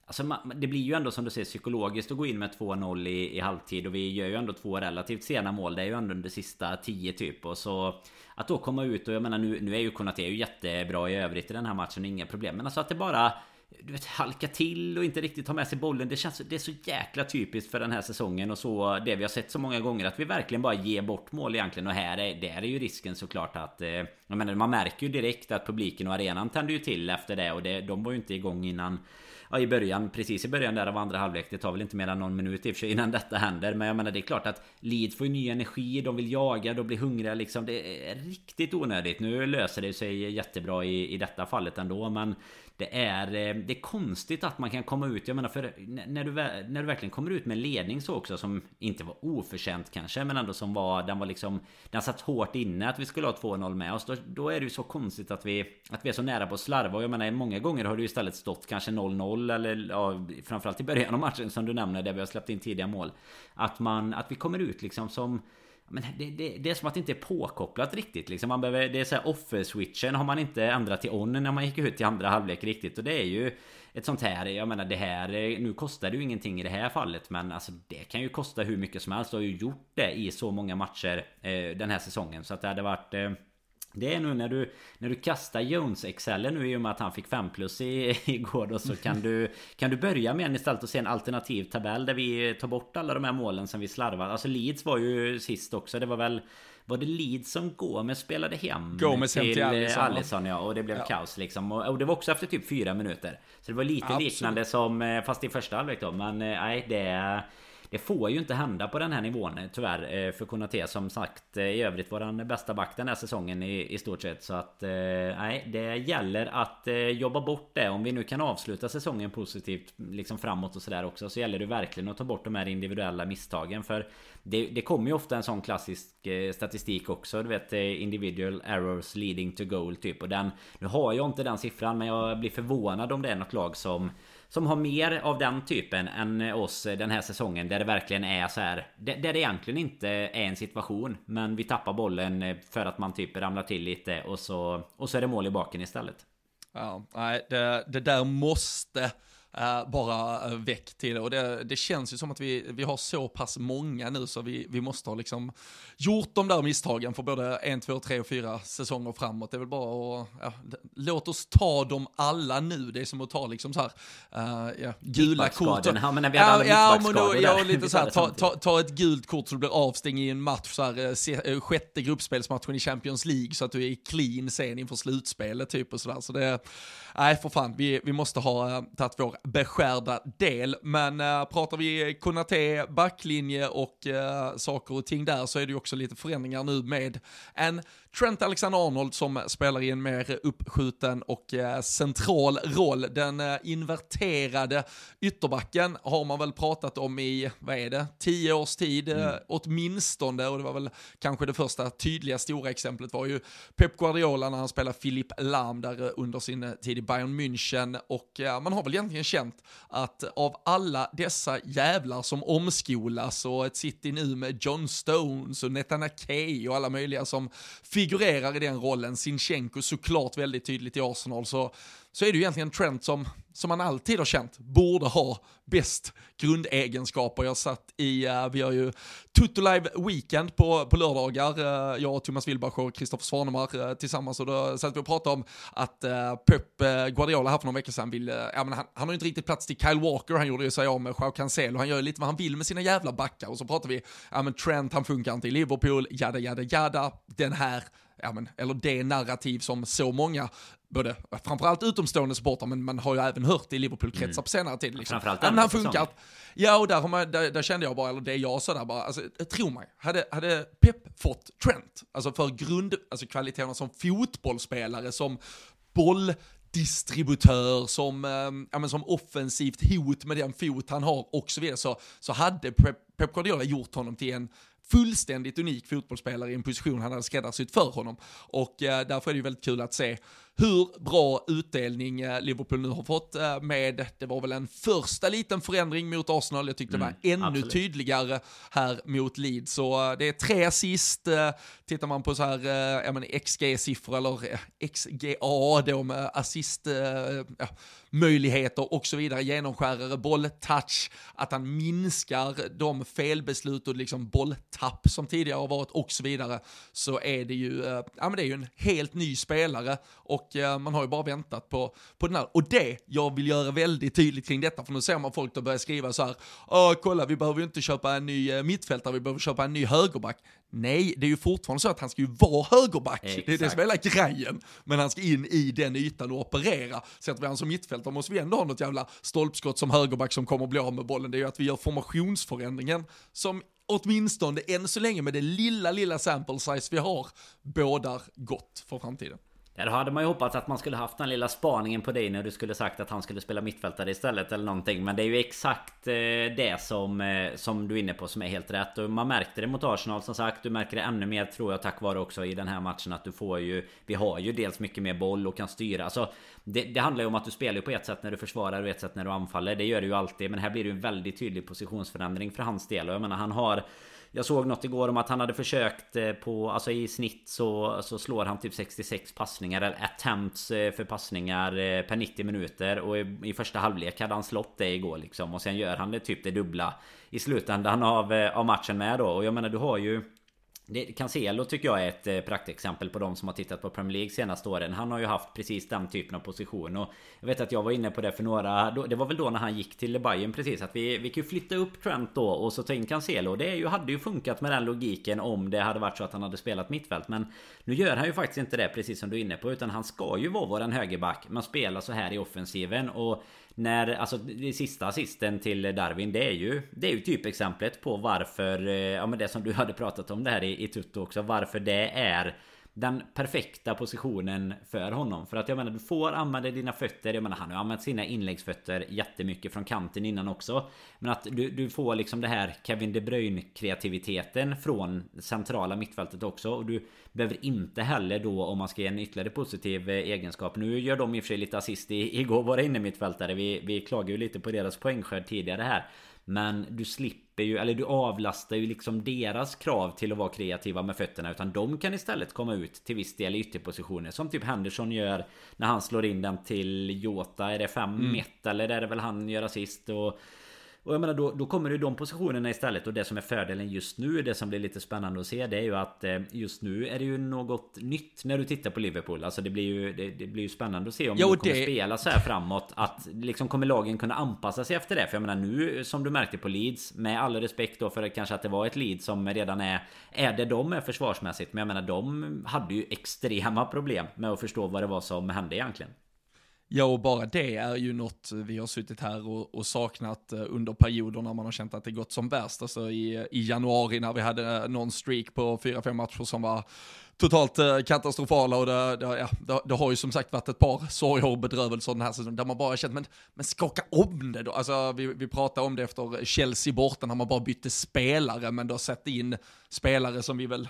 Alltså det blir ju ändå som du säger psykologiskt att gå in med 2-0 i, i halvtid och vi gör ju ändå två relativt sena mål. Det är ju ändå under sista 10 typ och så Att då komma ut och jag menar nu, nu är ju Konate ju jättebra i övrigt i den här matchen, inga problem. Men alltså att det bara du vet, halka till och inte riktigt ta med sig bollen. Det känns det är så jäkla typiskt för den här säsongen och så det vi har sett så många gånger att vi verkligen bara ger bort mål egentligen och här är, där är ju risken såklart att eh, jag menar, man märker ju direkt att publiken och arenan tände ju till efter det och det, de var ju inte igång innan ja, i början, precis i början där av andra halvlek. Det tar väl inte mer än någon minut i och för sig innan detta händer. Men jag menar det är klart att Leeds får ju ny energi, de vill jaga, de blir hungriga liksom. Det är riktigt onödigt. Nu löser det sig jättebra i, i detta fallet ändå. Men det är, eh, det är konstigt att man kan komma ut, jag menar för när du, när du verkligen kommer ut med ledning så också som inte var oförtjänt kanske men ändå som var, den var liksom Den satt hårt inne att vi skulle ha 2-0 med oss. Då, då, är det ju så konstigt att vi Att vi är så nära på att slarva och jag menar många gånger har det ju istället stått kanske 0-0 eller ja, framförallt i början av matchen som du nämner där vi har släppt in tidiga mål. Att man, att vi kommer ut liksom som men det, det, det, är som att det inte är påkopplat riktigt liksom. Man behöver, det är så här offer-switchen har man inte ändrat till on när man gick ut i andra halvlek riktigt. Och det är ju ett sånt här, jag menar det här, nu kostar det ju ingenting i det här fallet. Men alltså det kan ju kosta hur mycket som helst. Och har ju gjort det i så många matcher eh, den här säsongen. Så att det hade varit eh, det är nu när du När du kastar Jones Excel nu i och med att han fick 5 plus i, igår då så kan du Kan du börja med en istället och se en alternativ tabell där vi tar bort alla de här målen som vi slarvar. Alltså Leeds var ju sist också. Det var väl var det Leeds som Gomes spelade hem? Gomes till, hem till Alisson, Alisson ja. Och det blev ja. kaos liksom. Och, och, det var också efter typ fyra minuter. Så det var lite Absolut. liknande som eh, Fast i första halvlek då. Men eh, nej det det får ju inte hända på den här nivån eh, tyvärr eh, för Konate som sagt eh, i övrigt var den bästa back den här säsongen i, i stort sett. Så att nej det gäller att jobba bort det. Om vi nu kan avsluta säsongen positivt liksom framåt och sådär också så gäller det verkligen att ta bort de här individuella misstagen. För det, det kommer ju ofta en sån klassisk statistik också. Du vet individual errors leading to goal typ. Och den nu har jag inte den siffran men jag blir förvånad om det är något lag som som har mer av den typen än oss den här säsongen där det verkligen är så här Där det egentligen inte är en situation Men vi tappar bollen eh, för att man typ ramlar till lite och så, och så är det mål i baken istället. Ja, nej, det, det där måste Uh, bara uh, väck till. Och det, det, känns ju som att vi, vi har så pass många nu så vi, vi måste ha liksom gjort de där misstagen för både en, två, tre och fyra säsonger framåt. Det är väl bara att, ja, låt oss ta dem alla nu. Det är som att ta liksom så här, uh, ja, gula kort. Ja, men när vi hade ja, ja, då, ja, lite så här, ta, ta, ta, ett gult kort så du blir avstängd i en match, så här, se, sjätte gruppspelsmatchen i Champions League så att du är clean sen inför slutspelet typ och sådär. Så det, nej för fan, vi, vi måste ha tagit vår beskärda del. Men äh, pratar vi Konate, backlinje och äh, saker och ting där så är det ju också lite förändringar nu med en Trent Alexander-Arnold som spelar i en mer uppskjuten och eh, central roll. Den eh, inverterade ytterbacken har man väl pratat om i, vad är det, tio års tid eh, mm. åtminstone och det var väl kanske det första tydliga stora exemplet var ju Pep Guardiola när han spelade Philip Lahm där under sin tid i Bayern München och man har väl egentligen känt att av alla dessa jävlar som omskolas och ett City nu med John Stones och Netanyahu och alla möjliga som figurerar i den rollen, Sinchenko såklart väldigt tydligt i Arsenal, så, så är det ju egentligen Trent som, som man alltid har känt borde ha bäst grundegenskaper. Jag satt i, uh, vi har ju Tutto Live Weekend på, på lördagar, uh, jag och Thomas Wilbach och Kristoffer Svanemar uh, tillsammans. Och då satt vi och pratade om att uh, Pep Guardiola här för några veckor sedan vill, ja men han, han har ju inte riktigt plats till Kyle Walker, han gjorde ju sig av med Joao Cancelo, han gör ju lite vad han vill med sina jävla backar. Och så pratar vi, ja men Trent han funkar inte i Liverpool, jada jada jada, den här ja, men, eller det narrativ som så många, både framförallt utomstående supportrar, men man har ju även hört i Liverpool-kretsar mm. på senare tid. Liksom. Framförallt men han funkar. Ja, och där, har man, där, där, kände jag bara, eller det jag sa där bara, alltså, tro mig, hade, hade Pep fått Trent, alltså för grund, alltså kvaliteterna som fotbollsspelare, som boll, distributör, som, eh, ja, men som offensivt hot med den fot han har och så vidare, så, så hade Pep, Pep Guardiola gjort honom till en fullständigt unik fotbollsspelare i en position han hade skräddarsytt för honom. Och eh, därför är det ju väldigt kul att se hur bra utdelning eh, Liverpool nu har fått eh, med, det var väl en första liten förändring mot Arsenal, jag tyckte det var mm, ännu absolut. tydligare här mot Leeds. Så eh, det är tre assist, tittar man på så här, ja men XG-siffror eller XGA då med assist, ja, möjligheter och så vidare, genomskärare, bolltouch, att han minskar de felbeslut och liksom bolltapp som tidigare har varit och så vidare, så är det ju, ja men det är ju en helt ny spelare och och eh, man har ju bara väntat på, på den här. Och det jag vill göra väldigt tydligt kring detta, för nu ser man folk då börja skriva så här, kolla vi behöver ju inte köpa en ny eh, mittfältare, vi behöver köpa en ny högerback. Nej, det är ju fortfarande så att han ska ju vara högerback. Exakt. Det är det som är hela grejen. Men han ska in i den ytan och operera. Sätter vi han som mittfältare måste vi ändå ha något jävla stolpskott som högerback som kommer att bli av med bollen. Det är ju att vi gör formationsförändringen som åtminstone än så länge med det lilla, lilla sample size vi har bådar gott för framtiden. Där hade man ju hoppats att man skulle haft den lilla spaningen på dig när du skulle sagt att han skulle spela mittfältare istället eller någonting. Men det är ju exakt eh, det som, eh, som du är inne på som är helt rätt. Och man märkte det mot Arsenal som sagt. Du märker det ännu mer tror jag tack vare också i den här matchen att du får ju... Vi har ju dels mycket mer boll och kan styra. Alltså, det, det handlar ju om att du spelar på ett sätt när du försvarar och ett sätt när du anfaller. Det gör du ju alltid. Men här blir det ju en väldigt tydlig positionsförändring för hans del. Och jag menar han har... Jag såg något igår om att han hade försökt eh, på, alltså i snitt så, så slår han typ 66 passningar eller attempts eh, för passningar eh, per 90 minuter. Och i, i första halvlek hade han slått det igår liksom. Och sen gör han det typ det dubbla i slutändan av, av matchen med då. Och jag menar du har ju det, Cancelo tycker jag är ett eh, praktexempel på de som har tittat på Premier League senaste åren. Han har ju haft precis den typen av position. Och jag vet att jag var inne på det för några... Det var väl då när han gick till Bayern precis. Att vi, vi kan ju flytta upp Trent då och så ta in Cancelo. Det är ju, hade ju funkat med den logiken om det hade varit så att han hade spelat mittfält. Men nu gör han ju faktiskt inte det precis som du är inne på. Utan han ska ju vara våran högerback. Man spelar så här i offensiven. Och när, alltså det sista assisten till Darwin det är ju Det är ju typexemplet på varför eh, Ja men det som du hade pratat om det här i, i Tutto också Varför det är den perfekta positionen för honom. För att jag menar du får använda dina fötter. Jag menar han har använt sina inläggsfötter jättemycket från kanten innan också. Men att du, du får liksom det här Kevin De Bruyne kreativiteten från centrala mittfältet också. Och du behöver inte heller då om man ska ge en ytterligare positiv eh, egenskap. Nu gör de i och för sig lite assist i, igår våra innermittfältare. Vi, vi klagade ju lite på deras poängskörd tidigare här. Men du slipper ju, eller du avlastar ju liksom deras krav till att vara kreativa med fötterna. Utan de kan istället komma ut till viss del i ytterpositioner. Som typ Henderson gör när han slår in den till Jota. Är det 5 mm. eller är det väl han gör assist? Och och jag menar då, då kommer det de positionerna istället. Och det som är fördelen just nu Det som blir lite spännande att se det är ju att eh, Just nu är det ju något nytt när du tittar på Liverpool. Alltså det blir ju det, det blir ju spännande att se om jo, de kommer det... spela så här framåt. Att liksom kommer lagen kunna anpassa sig efter det? För jag menar nu som du märkte på Leeds Med all respekt då för kanske att det var ett Leeds som redan är Är det de är försvarsmässigt. Men jag menar de hade ju extrema problem med att förstå vad det var som hände egentligen Ja, och bara det är ju något vi har suttit här och, och, saknat eh, under perioder när man har känt att det gått som värst. Alltså i, i januari när vi hade eh, någon streak på 4-5 matcher som var totalt eh, katastrofala och det, det, ja, det, det, har ju som sagt varit ett par sorger och bedrövelser den här säsongen där man bara känt, men, men skaka om det då. Alltså vi, vi pratade om det efter Chelsea borta när man bara bytte spelare, men då satte in spelare som vi väl,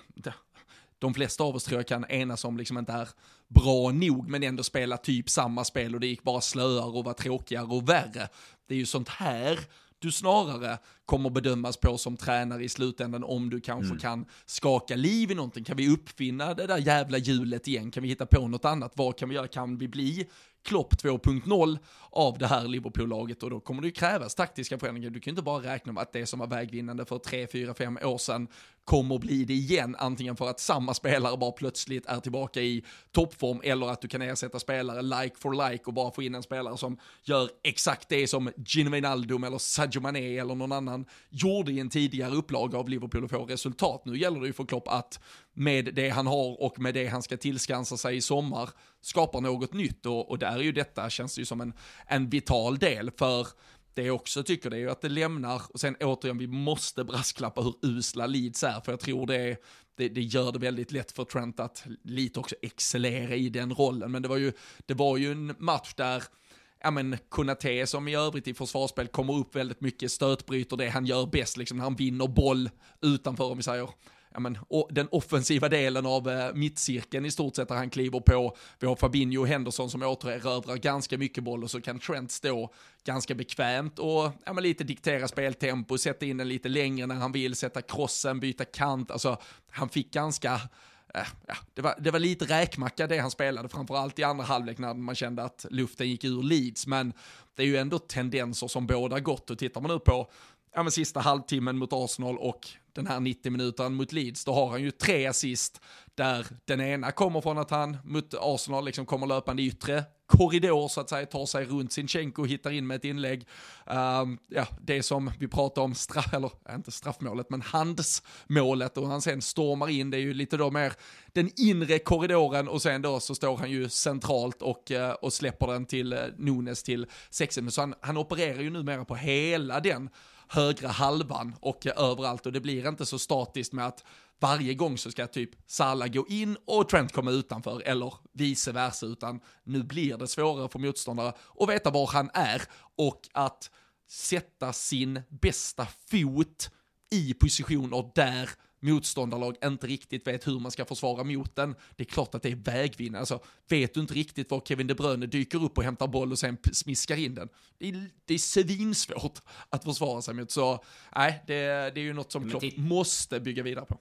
de flesta av oss tror jag kan enas om liksom inte är bra nog, men ändå spela typ samma spel och det gick bara slöare och var tråkigare och värre. Det är ju sånt här du snarare kommer bedömas på som tränare i slutändan om du kanske mm. kan skaka liv i någonting. Kan vi uppfinna det där jävla hjulet igen? Kan vi hitta på något annat? Vad kan vi göra? Kan vi bli Klopp 2.0 av det här Liverpool-laget och då kommer det ju krävas taktiska förändringar. Du kan ju inte bara räkna med att det som var vägvinnande för 3, 4, 5 år sedan kommer bli det igen, antingen för att samma spelare bara plötsligt är tillbaka i toppform eller att du kan ersätta spelare like for like och bara få in en spelare som gör exakt det som Gino Wijnaldum eller Sadio Mané eller någon annan gjorde i en tidigare upplaga av Liverpool och få resultat. Nu gäller det ju för Klopp att med det han har och med det han ska tillskansa sig i sommar skapa något nytt och, och där är ju detta, känns det ju som en, en vital del för det jag också tycker det är ju att det lämnar, och sen återigen, vi måste brasklappa hur usla Leeds är, för jag tror det, det, det, gör det väldigt lätt för Trent att lite också excellera i den rollen. Men det var ju, det var ju en match där, ja men Konate som i övrigt i försvarsspel kommer upp väldigt mycket, stötbryter det han gör bäst, liksom när han vinner boll utanför, om vi säger ja, men, den offensiva delen av eh, mittcirkeln i stort sett där han kliver på. Vi har Fabinho och Henderson som återerövrar ganska mycket boll och så kan Trent stå ganska bekvämt och ja, men lite diktera speltempo, sätta in den lite längre när han vill, sätta krossen, byta kant. Alltså, han fick ganska eh, ja, det, var, det var lite räkmacka det han spelade, framförallt i andra halvlek när man kände att luften gick ur Leeds, men det är ju ändå tendenser som båda gott och tittar man nu på ja, men sista halvtimmen mot Arsenal och den här 90 minuten mot Leeds, då har han ju tre assist där den ena kommer från att han mot Arsenal liksom kommer löpande yttre korridor så att säga, tar sig runt Sinchenko och hittar in med ett inlägg. Um, ja, det som vi pratar om, straff, eller inte straffmålet, men handsmålet och han sen stormar in, det är ju lite då mer den inre korridoren och sen då så står han ju centralt och, eh, och släpper den till eh, Nunes till sexen. Så han, han opererar ju numera på hela den högra halvan och överallt. Och det blir inte så statiskt med att varje gång så ska typ Salah gå in och Trent komma utanför eller vice versa utan nu blir det svårare för motståndare att veta var han är och att sätta sin bästa fot i positioner där motståndarlag inte riktigt vet hur man ska försvara mot den. Det är klart att det är vägvinnare. Alltså, vet du inte riktigt var Kevin De Bruyne dyker upp och hämtar boll och sen smiskar in den. Det är, det är svinsvårt att försvara sig mot. Så nej, det, det är ju något som Klopp måste bygga vidare på.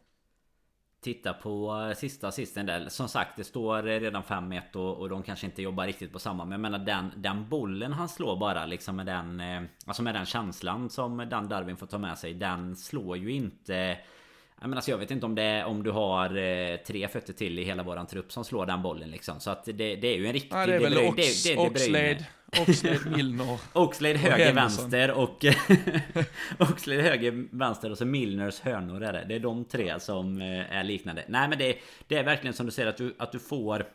Titta på eh, sista assisten där. Som sagt, det står redan 5-1 och, och de kanske inte jobbar riktigt på samma. Men jag menar den, den bollen han slår bara liksom med den... Eh, alltså med den känslan som Dan Darwin får ta med sig. Den slår ju inte jag, menar, alltså jag vet inte om det om du har eh, tre fötter till i hela våran trupp som slår den bollen liksom. Så att det, det är ju en riktig... Ja, det är väl Ox, det, det, Oxlade, Oxlade, Milner. Oxlade höger, vänster och... Oxlade höger, vänster och så Milners hörnor är det. Det är de tre som eh, är liknande. Nej men det, det är verkligen som du säger att du, att du får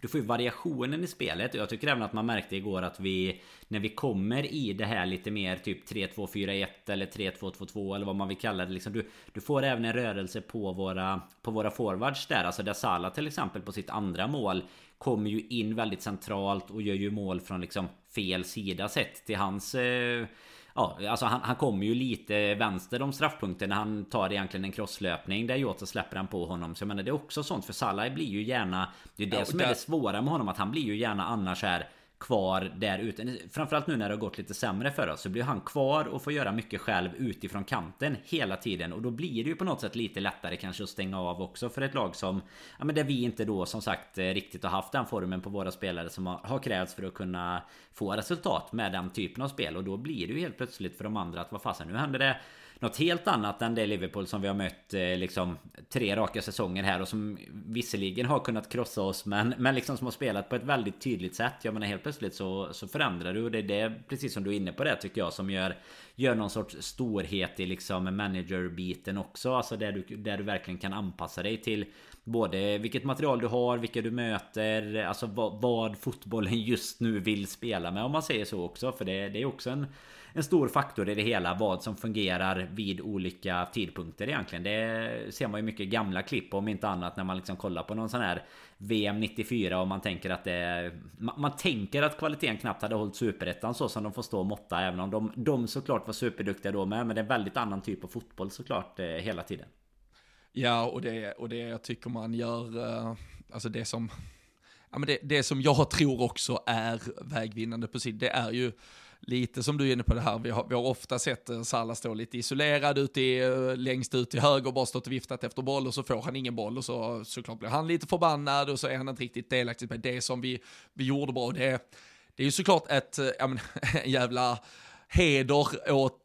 du får ju variationen i spelet. Och jag tycker även att man märkte igår att vi När vi kommer i det här lite mer typ 3-2-4-1 eller 3-2-2-2 eller vad man vill kalla det liksom, du, du får även en rörelse på våra På våra forwards där. Alltså där Salah till exempel på sitt andra mål Kommer ju in väldigt centralt och gör ju mål från liksom fel sida sett. Till hans eh, Ja, alltså han, han kommer ju lite vänster om straffpunkten när han tar egentligen en crosslöpning där Jota släpper han på honom. Så jag menar det är också sånt för Salah blir ju gärna Det är det ja, som där... är det svåra med honom att han blir ju gärna annars här kvar där ute. Framförallt nu när det har gått lite sämre för oss så blir han kvar och får göra mycket själv utifrån kanten hela tiden och då blir det ju på något sätt lite lättare kanske att stänga av också för ett lag som ja men där vi inte då som sagt eh, riktigt har haft den formen på våra spelare som har, har krävts för att kunna få resultat med den typen av spel och då blir det ju helt plötsligt för de andra att vad fasen nu händer det något helt annat än det Liverpool som vi har mött eh, liksom tre raka säsonger här och som visserligen har kunnat krossa oss men, men liksom som har spelat på ett väldigt tydligt sätt. Jag menar helt plötsligt så, så förändrar du och det är det precis som du är inne på det tycker jag som gör Gör någon sorts storhet i liksom managerbiten också. Alltså där du, där du verkligen kan anpassa dig till Både vilket material du har, vilka du möter Alltså vad, vad fotbollen just nu vill spela med om man säger så också För det, det är också en en stor faktor i det hela vad som fungerar vid olika tidpunkter egentligen. Det ser man ju mycket gamla klipp om inte annat när man liksom kollar på någon sån här VM 94 och man tänker att det man, man tänker att kvaliteten knappt hade hållit superettan så som de får stå och måtta även om de, de såklart var superduktiga då med men det är en väldigt annan typ av fotboll såklart eh, hela tiden. Ja och det, och det jag tycker man gör, eh, alltså det som Ja, men det, det som jag tror också är vägvinnande på sitt, det är ju lite som du är inne på det här, vi har, vi har ofta sett Salla Salah stå lite isolerad ute i, eh, längst ut till höger, bara stått och viftat efter boll och så får han ingen boll och så såklart blir han lite förbannad och så är han inte riktigt delaktig med det som vi, vi gjorde bra. Det, det är ju såklart ett, eh, ja men, jävla heder åt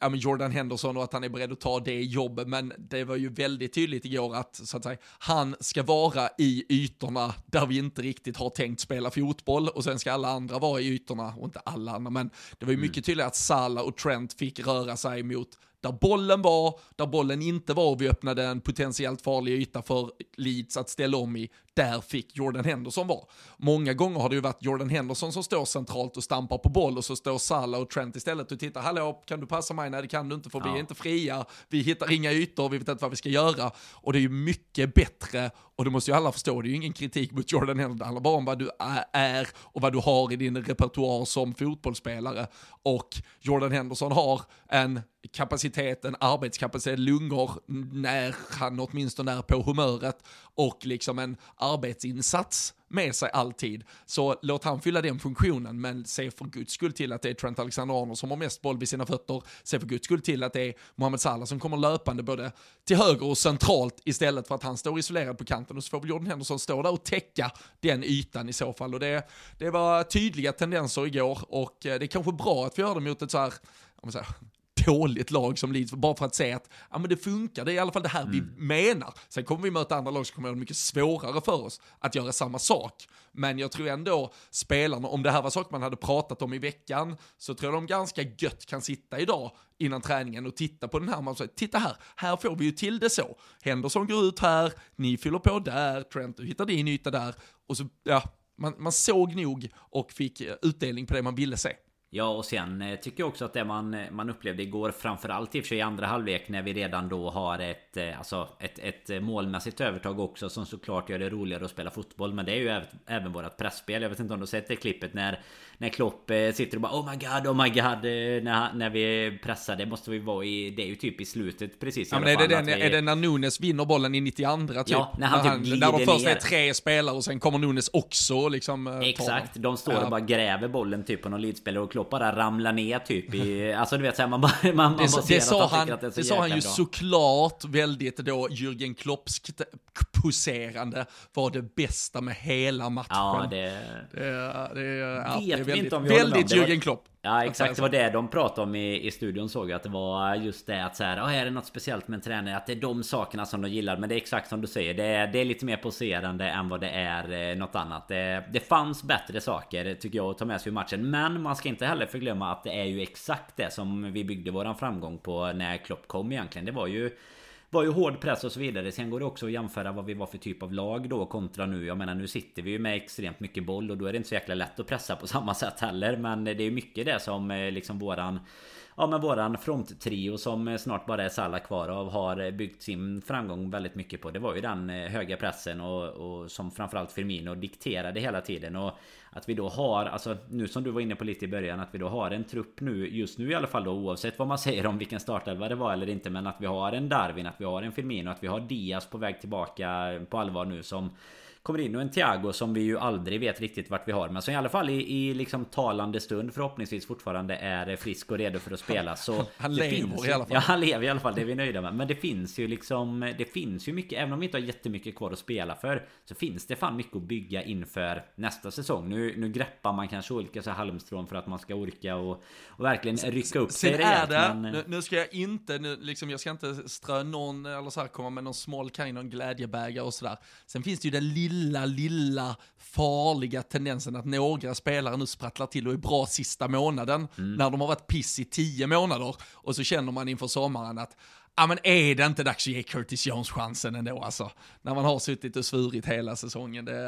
ja, Jordan Henderson och att han är beredd att ta det jobbet. Men det var ju väldigt tydligt igår att, så att säga, han ska vara i ytorna där vi inte riktigt har tänkt spela fotboll och sen ska alla andra vara i ytorna, och inte alla andra, men det var ju mm. mycket tydligt att Salah och Trent fick röra sig mot där bollen var, där bollen inte var och vi öppnade en potentiellt farlig yta för Leeds att ställa om i, där fick Jordan Henderson vara. Många gånger har det ju varit Jordan Henderson som står centralt och stampar på boll och så står Salah och Trent istället och tittar, hallå, kan du passa mig? Nej, det kan du inte för ja. vi är inte fria, vi hittar inga ytor, vi vet inte vad vi ska göra. Och det är ju mycket bättre, och det måste ju alla förstå, det är ju ingen kritik mot Jordan Henderson, det handlar bara om vad du är och vad du har i din repertoar som fotbollsspelare. Och Jordan Henderson har en kapacitet, en arbetskapacitet, lungor när han åtminstone är på humöret och liksom en arbetsinsats med sig alltid. Så låt han fylla den funktionen, men se för guds skull till att det är Trent Alexander-Arnold som har mest boll vid sina fötter. Se för guds skull till att det är Mohamed Salah som kommer löpande både till höger och centralt istället för att han står isolerad på kanten och så får väl Jordan Henderson stå där och täcka den ytan i så fall. Och det, det var tydliga tendenser igår och eh, det är kanske bra att vi gör det mot ett så här, om man säger, dåligt lag som Leeds, bara för att se att ja, men det funkar, det är i alla fall det här mm. vi menar. Sen kommer vi möta andra lag som kommer göra det mycket svårare för oss att göra samma sak. Men jag tror ändå spelarna, om det här var saker man hade pratat om i veckan, så tror jag de ganska gött kan sitta idag innan träningen och titta på den här man säger, titta här, här får vi ju till det så. Henderson går ut här, ni fyller på där, Trent du hittar din yta där, och så, ja, man, man såg nog och fick utdelning på det man ville se. Ja och sen eh, tycker jag också att det man, eh, man upplevde igår framförallt i och för sig i andra halvlek när vi redan då har ett, eh, alltså ett, ett målmässigt övertag också som såklart gör det roligare att spela fotboll. Men det är ju även, även vårat pressspel Jag vet inte om du har sett det klippet när när Klopp sitter och bara Oh my god, oh my god När, när vi pressar Det måste vi vara i Det är ju typ i slutet precis ja, men är, det den, vi... är det när Nunes vinner bollen i 92 typ? Ja, när han, när typ glider När de först är tre spelare och sen kommer Nunes också liksom Exakt, de står och bara gräver bollen typ på någon lidspelare och Klopp bara ramlar ner typ i... Alltså du vet såhär man bara... Man, man det, bara det sa han, det, det sa han ju bra. såklart väldigt då Jürgen Kloppskt poserande var det bästa med hela matchen. Ja, det... Det, det, ja, Vet det är väldigt, väldigt Jürgen Klopp. Ja exakt, det var det de pratade om i, i studion såg jag att det var just det att så här, oh, är det något speciellt med en tränare? Att det är de sakerna som de gillar. Men det är exakt som du säger, det är, det är lite mer poserande än vad det är eh, något annat. Det, det fanns bättre saker tycker jag att ta med sig i matchen. Men man ska inte heller förglömma att det är ju exakt det som vi byggde våran framgång på när Klopp kom egentligen. Det var ju var ju hård press och så vidare. Sen går det också att jämföra vad vi var för typ av lag då kontra nu. Jag menar nu sitter vi ju med extremt mycket boll och då är det inte så jäkla lätt att pressa på samma sätt heller. Men det är ju mycket det som eh, liksom våran Ja men våran fronttrio som snart bara är Salah kvar av har byggt sin framgång väldigt mycket på. Det var ju den eh, höga pressen och, och som framförallt Firmino dikterade hela tiden. Och att vi då har, alltså nu som du var inne på lite i början, att vi då har en trupp nu, just nu i alla fall då oavsett vad man säger om vilken startelva det var eller inte. Men att vi har en Darwin, att vi har en Firmino, att vi har Diaz på väg tillbaka på allvar nu som kommer in och en Thiago som vi ju aldrig vet riktigt vart vi har. Men som i alla fall i, i liksom talande stund förhoppningsvis fortfarande är frisk och redo för att spela. Så han lever finns, i alla fall. Ja, han lever i alla fall. Det är vi nöjda med. Men det finns ju liksom... Det finns ju mycket, även om vi inte har jättemycket kvar att spela för. Så finns det fan mycket att bygga inför nästa säsong. Nu, nu greppar man kanske olika så halmstrån för att man ska orka och, och verkligen rycka upp sig rejält. Det, men... nu, nu, ska jag inte, nu, liksom, jag ska inte strö någon, eller så här, komma med någon small kind, någon glädjebägare och sådär. Sen finns det ju den lilla lilla, lilla farliga tendensen att några spelare nu sprattlar till och är bra sista månaden, mm. när de har varit piss i tio månader, och så känner man inför sommaren att ja men är det inte dags att ge Curtis Jones chansen ändå alltså? När man har suttit och svurit hela säsongen. Det,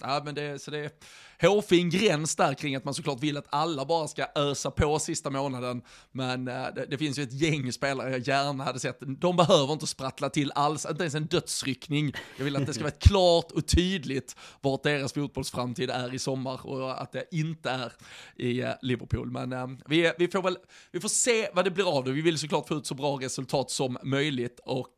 ja men det, så det, hårfin gräns där kring att man såklart vill att alla bara ska ösa på sista månaden. Men eh, det, det, finns ju ett gäng spelare jag gärna hade sett. De behöver inte sprattla till alls, inte ens en dödsryckning. Jag vill att det ska vara klart och tydligt vart deras fotbollsframtid är i sommar och att det inte är i eh, Liverpool. Men eh, vi, vi, får väl vi får se vad det blir av det. Vi vill såklart få ut så bra resultat som möjligt och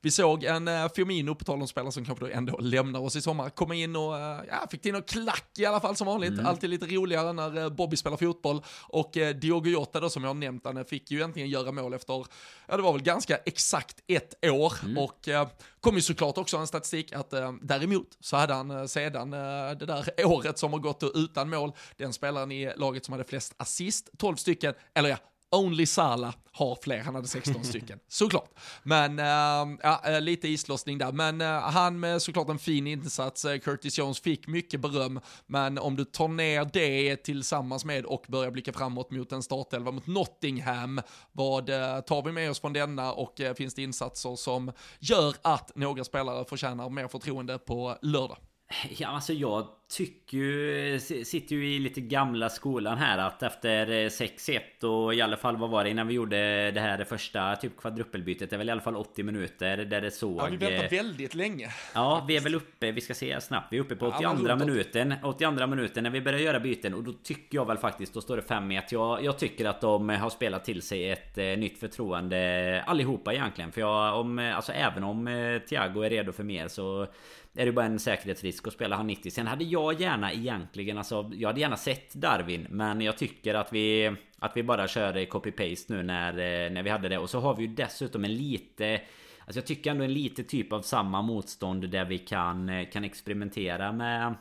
vi såg en Firmino, på tal om spelare som kanske då ändå lämnar oss i sommar, komma in och ja, fick till någon klack i alla fall som vanligt. Mm. Alltid lite roligare när eh, Bobby spelar fotboll. Och eh, Diogo Jota då som jag har nämnt, han fick ju äntligen göra mål efter, ja det var väl ganska exakt ett år. Mm. Och eh, kom ju såklart också en statistik att eh, däremot så hade han eh, sedan eh, det där året som har gått utan mål, den spelaren i laget som hade flest assist, 12 stycken, eller ja, Only Sala har fler, han hade 16 stycken, såklart. Men äh, ja, eh, lite islossning där, men äh, han med såklart en fin insats, äh, Curtis Jones fick mycket beröm, men om du tar ner det tillsammans med och börjar blicka framåt mot en startelva mot Nottingham, vad tar vi med oss från denna och finns det insatser som gör att några spelare förtjänar mer förtroende på lördag? Ja, alltså jag tycker ju, sitter ju i lite gamla skolan här att efter 6-1 och i alla fall vad var det innan vi gjorde det här första typ kvadruppelbytet Det är väl i alla fall 80 minuter där det såg... Ja, vi väntar väldigt länge. Ja, vi är väl uppe, vi ska se snabbt, vi är uppe på 82 ja, minuten 82 minuten när vi börjar göra byten. Och då tycker jag väl faktiskt, då står det 5-1 jag, jag tycker att de har spelat till sig ett eh, nytt förtroende allihopa egentligen. För jag, om, alltså även om eh, Thiago är redo för mer så är det bara en säkerhetsrisk att spela han 90 Sen hade jag gärna egentligen alltså Jag hade gärna sett Darwin Men jag tycker att vi Att vi bara kör copy-paste nu när, eh, när vi hade det. Och så har vi ju dessutom en lite Alltså jag tycker ändå en lite typ av samma motstånd där vi kan, eh, kan experimentera med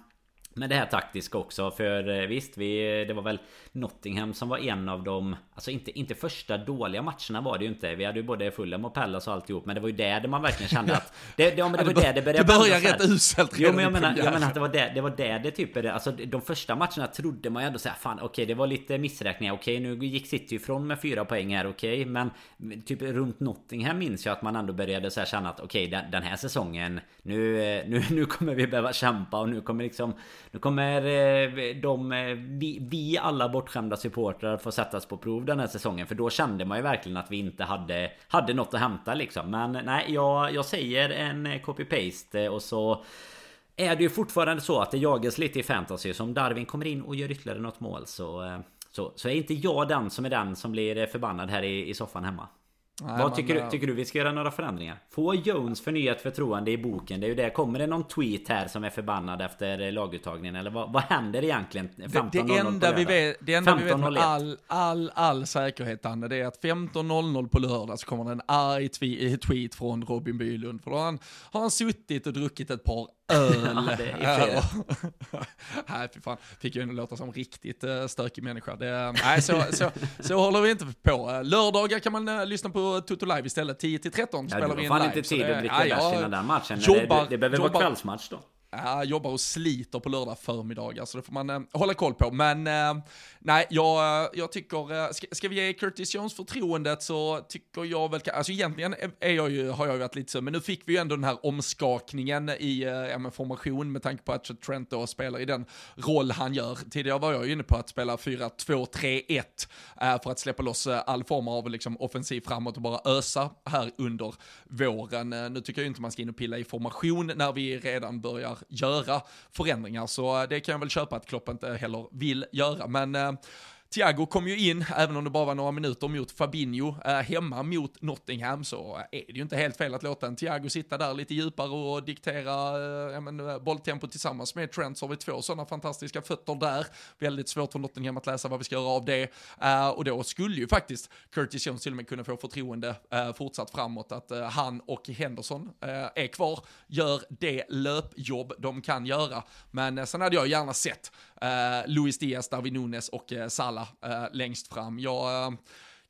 men det här taktiska också för eh, visst vi, Det var väl Nottingham som var en av de Alltså inte, inte första dåliga matcherna var det ju inte. Vi hade ju både Fulham och Pallas och alltihop Men det var ju där man verkligen kände att Det, det, ja, men det var där det började Det började rätt uselt Jo men jag menar, jag menar att det var där det var där det typ Alltså de första matcherna trodde man ju ändå såhär Fan okej okay, det var lite missräkningar. Okej okay, nu gick City ifrån med fyra poäng här okej. Okay, Men typ runt Nottingham minns jag att man ändå började så känna att okej den, den här säsongen nu, eh, nu, nu kommer vi behöva kämpa och nu kommer liksom nu kommer eh, de, eh, vi, vi alla bortskämda supportrar få sättas på prov den här säsongen. För då kände man ju verkligen att vi inte hade, hade något att hämta liksom. Men nej, jag, jag säger en eh, copy-paste och så är det ju fortfarande så att det jagas lite i fantasy. Så om Darwin kommer in och gör ytterligare något mål så, så, så är inte jag den som är den som blir förbannad här i, i soffan hemma. Nej, Vad tycker, man, du, tycker du vi ska göra några förändringar? Få Jones förnyat förtroende i boken. Det är ju det. Kommer det någon tweet här som är förbannad efter laguttagningen? Eller vad, vad händer egentligen? 15 det, det enda vi vet, det enda vi vet med all, all, all säkerhet, Anne, det är att 15.00 på lördag så kommer det en arg tweet från Robin Bylund. För då har han, har han suttit och druckit ett par öl. ja, nej, fy fan. Fick ju ändå låta som riktigt uh, stökig människa. Det, nej, så, så, så håller vi inte på. Lördagar kan man uh, lyssna på Toto Live istället. 10 13 spelar vi in live. fan inte tid att dricka bärs innan den matchen. Jobbar, det, det behöver jobbar, vara kvällsmatch då. Jag jobbar och sliter på lördag förmiddagar, så det får man eh, hålla koll på. Men eh, nej, jag, eh, jag tycker, eh, ska, ska, vi ge Curtis Jones förtroendet så tycker jag väl, alltså egentligen är jag ju, har jag ju varit lite så, men nu fick vi ju ändå den här omskakningen i äh, formation med tanke på att Trent då spelar i den roll han gör. Tidigare var jag ju inne på att spela 4-2-3-1 för att släppa loss all form av liksom, offensiv framåt och bara ösa här under våren. Nu tycker jag inte man ska in och pilla i formation när vi redan börjar göra förändringar, så eh, det kan jag väl köpa att Klopp inte heller vill göra. Men eh, Thiago kom ju in, även om det bara var några minuter mot Fabinho, eh, hemma mot Nottingham, så är det ju inte helt fel att låta en Thiago sitta där lite djupare och diktera eh, men, eh, bolltempo tillsammans med Trent, så har vi två sådana fantastiska fötter där. Väldigt svårt för Nottingham att läsa vad vi ska göra av det. Eh, och då skulle ju faktiskt Curtis Jones till och med kunna få förtroende eh, fortsatt framåt, att eh, han och Henderson eh, är kvar, gör det löpjobb de kan göra. Men eh, sen hade jag gärna sett Eh, Luis Diaz, Darwin Nunes och eh, Salah eh, längst fram. Jag eh,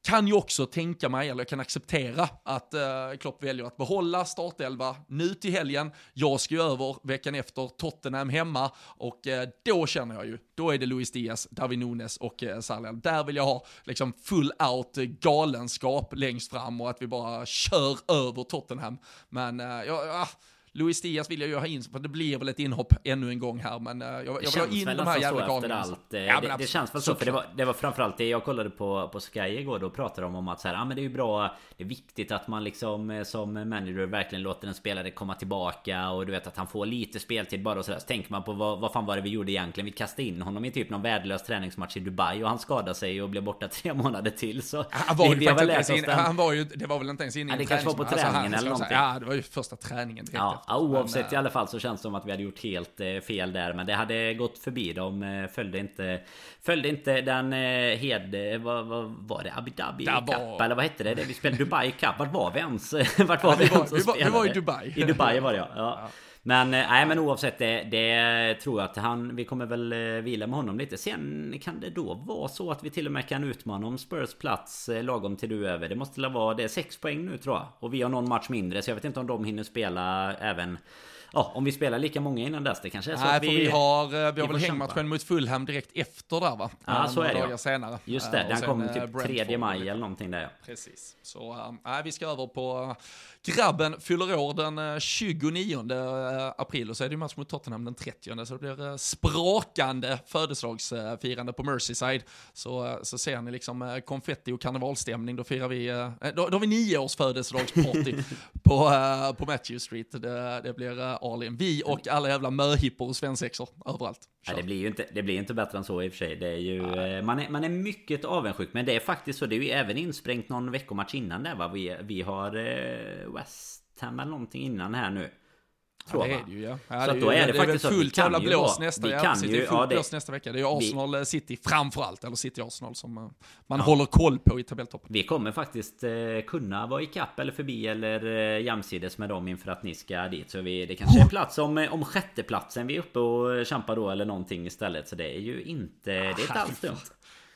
kan ju också tänka mig, eller jag kan acceptera, att eh, Klopp väljer att behålla startelva nu till helgen. Jag ska ju över veckan efter Tottenham hemma och eh, då känner jag ju, då är det Luis Diaz, David Nunes och eh, Salah. Där vill jag ha liksom full out galenskap längst fram och att vi bara kör över Tottenham. Men eh, ja, ah, Luis Diaz vill jag ju ha in, för det blir väl ett inhopp ännu en gång här, men uh, jag, jag vill ha in de här jävla galningarna. Allt, eh, ja, det, det, känns väl så, för det var, det var framförallt det jag kollade på, på Sky igår, då pratade de om att så här, ah, men det är ju bra, det är viktigt att man liksom eh, som manager verkligen låter en spelare komma tillbaka och du vet att han får lite speltid bara och sådär. Så tänker man på vad, vad fan var det vi gjorde egentligen? Vi kastade in honom i typ någon värdelös träningsmatch i Dubai och han skadade sig och blev borta tre månader till. Så han var ju faktiskt inte in, han var ju, det var väl inte ens inne i ja, Det kanske var på träningen alltså, eller någonting. Ja, det var ju första träningen direkt ja, efter. oavsett men, alla fall så känns det som att vi hade gjort helt eh, fel där. Men det hade gått förbi. De eh, följde inte Följde inte den eh, hed... Vad, vad var det? Abu Dhabi Cup? Eller vad hette det? Vi spelade Dubai Cup. Vart var vi ens? Vart var ja, vi, vi ens var, vi, var, vi var i Dubai. I Dubai var det ja. ja. Men nej men oavsett det, det tror jag att han, vi kommer väl vila med honom lite. Sen kan det då vara så att vi till och med kan utmana om Spurs plats lagom till du över. Det måste väl vara, det är sex poäng nu tror jag. Och vi har någon match mindre så jag vet inte om de hinner spela även Ja, om vi spelar lika många innan dess, det kanske är så Nej, att vi... vi har, eh, vi har väl hängmatchen mot Fulham direkt efter där va? Ja, så är det dagar senare. Just det, den kom typ 3 maj eller någonting där ja. Precis. Så, äh, vi ska över på Grabben fyller år den 29 april och så är det ju match mot Tottenham den 30 så det blir sprakande födelsedagsfirande på Merseyside. Så, så ser ni liksom konfetti och karnevalstämning, då firar vi, då, då har vi nio års födelsedagsparty på, på Matthew Street. Det, det blir Alin. Vi och alla jävla möhippor och svensexor överallt. Ja, det blir ju inte, det blir inte bättre än så i och för sig. Det är ju, man, är, man är mycket avundsjuk. Men det är faktiskt så. Det är ju även insprängt någon veckomatch innan där va. Vi, vi har eh, West Ham eller någonting innan här nu. Tror ja, det är det ju ja. ja så det, då är det, det faktiskt är fullt jävla blås nästa, vi kan ju, det är fullt ja, blås nästa vecka. Det är ju Arsenal vi, eh, City framförallt, eller City Arsenal som eh, man ja. håller koll på i tabelltoppen. Vi kommer faktiskt eh, kunna vara i kapp eller förbi eller eh, jämsides med dem inför att ni ska dit. Så vi, det kanske är plats om, eh, om sjätteplatsen vi är uppe och kämpar då eller någonting istället. Så det är ju inte, det är inte alls dumt.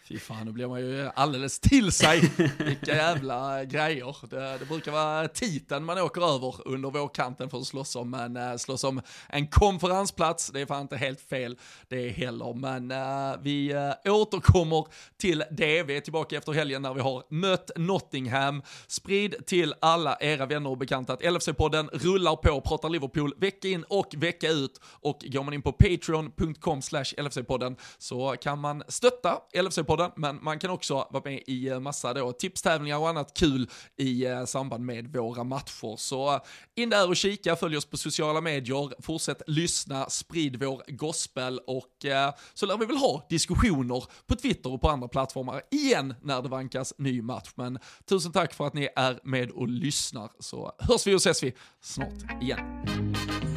Fy fan, nu blir man ju alldeles till sig. Vilka jävla grejer. Det, det, brukar vara titeln man åker över under vårkanten för att slåss om, men eh, slåss om en konferensplats, det är fan inte helt fel det heller. Men uh, vi uh, återkommer till det. Vi är tillbaka efter helgen när vi har mött Nottingham. Sprid till alla era vänner och bekanta att LFC-podden rullar på, pratar Liverpool vecka in och vecka ut. Och går man in på patreon.com slash LFC-podden så kan man stötta LFC-podden podden, men man kan också vara med i eh, massa då tipstävlingar och annat kul i eh, samband med våra matcher. Så eh, in där och kika, följ oss på sociala medier, fortsätt lyssna, sprid vår gospel och så lär vi väl ha diskussioner på Twitter och på andra plattformar igen när det vankas ny match. Men tusen tack för att ni är med och lyssnar så hörs vi och ses vi snart igen.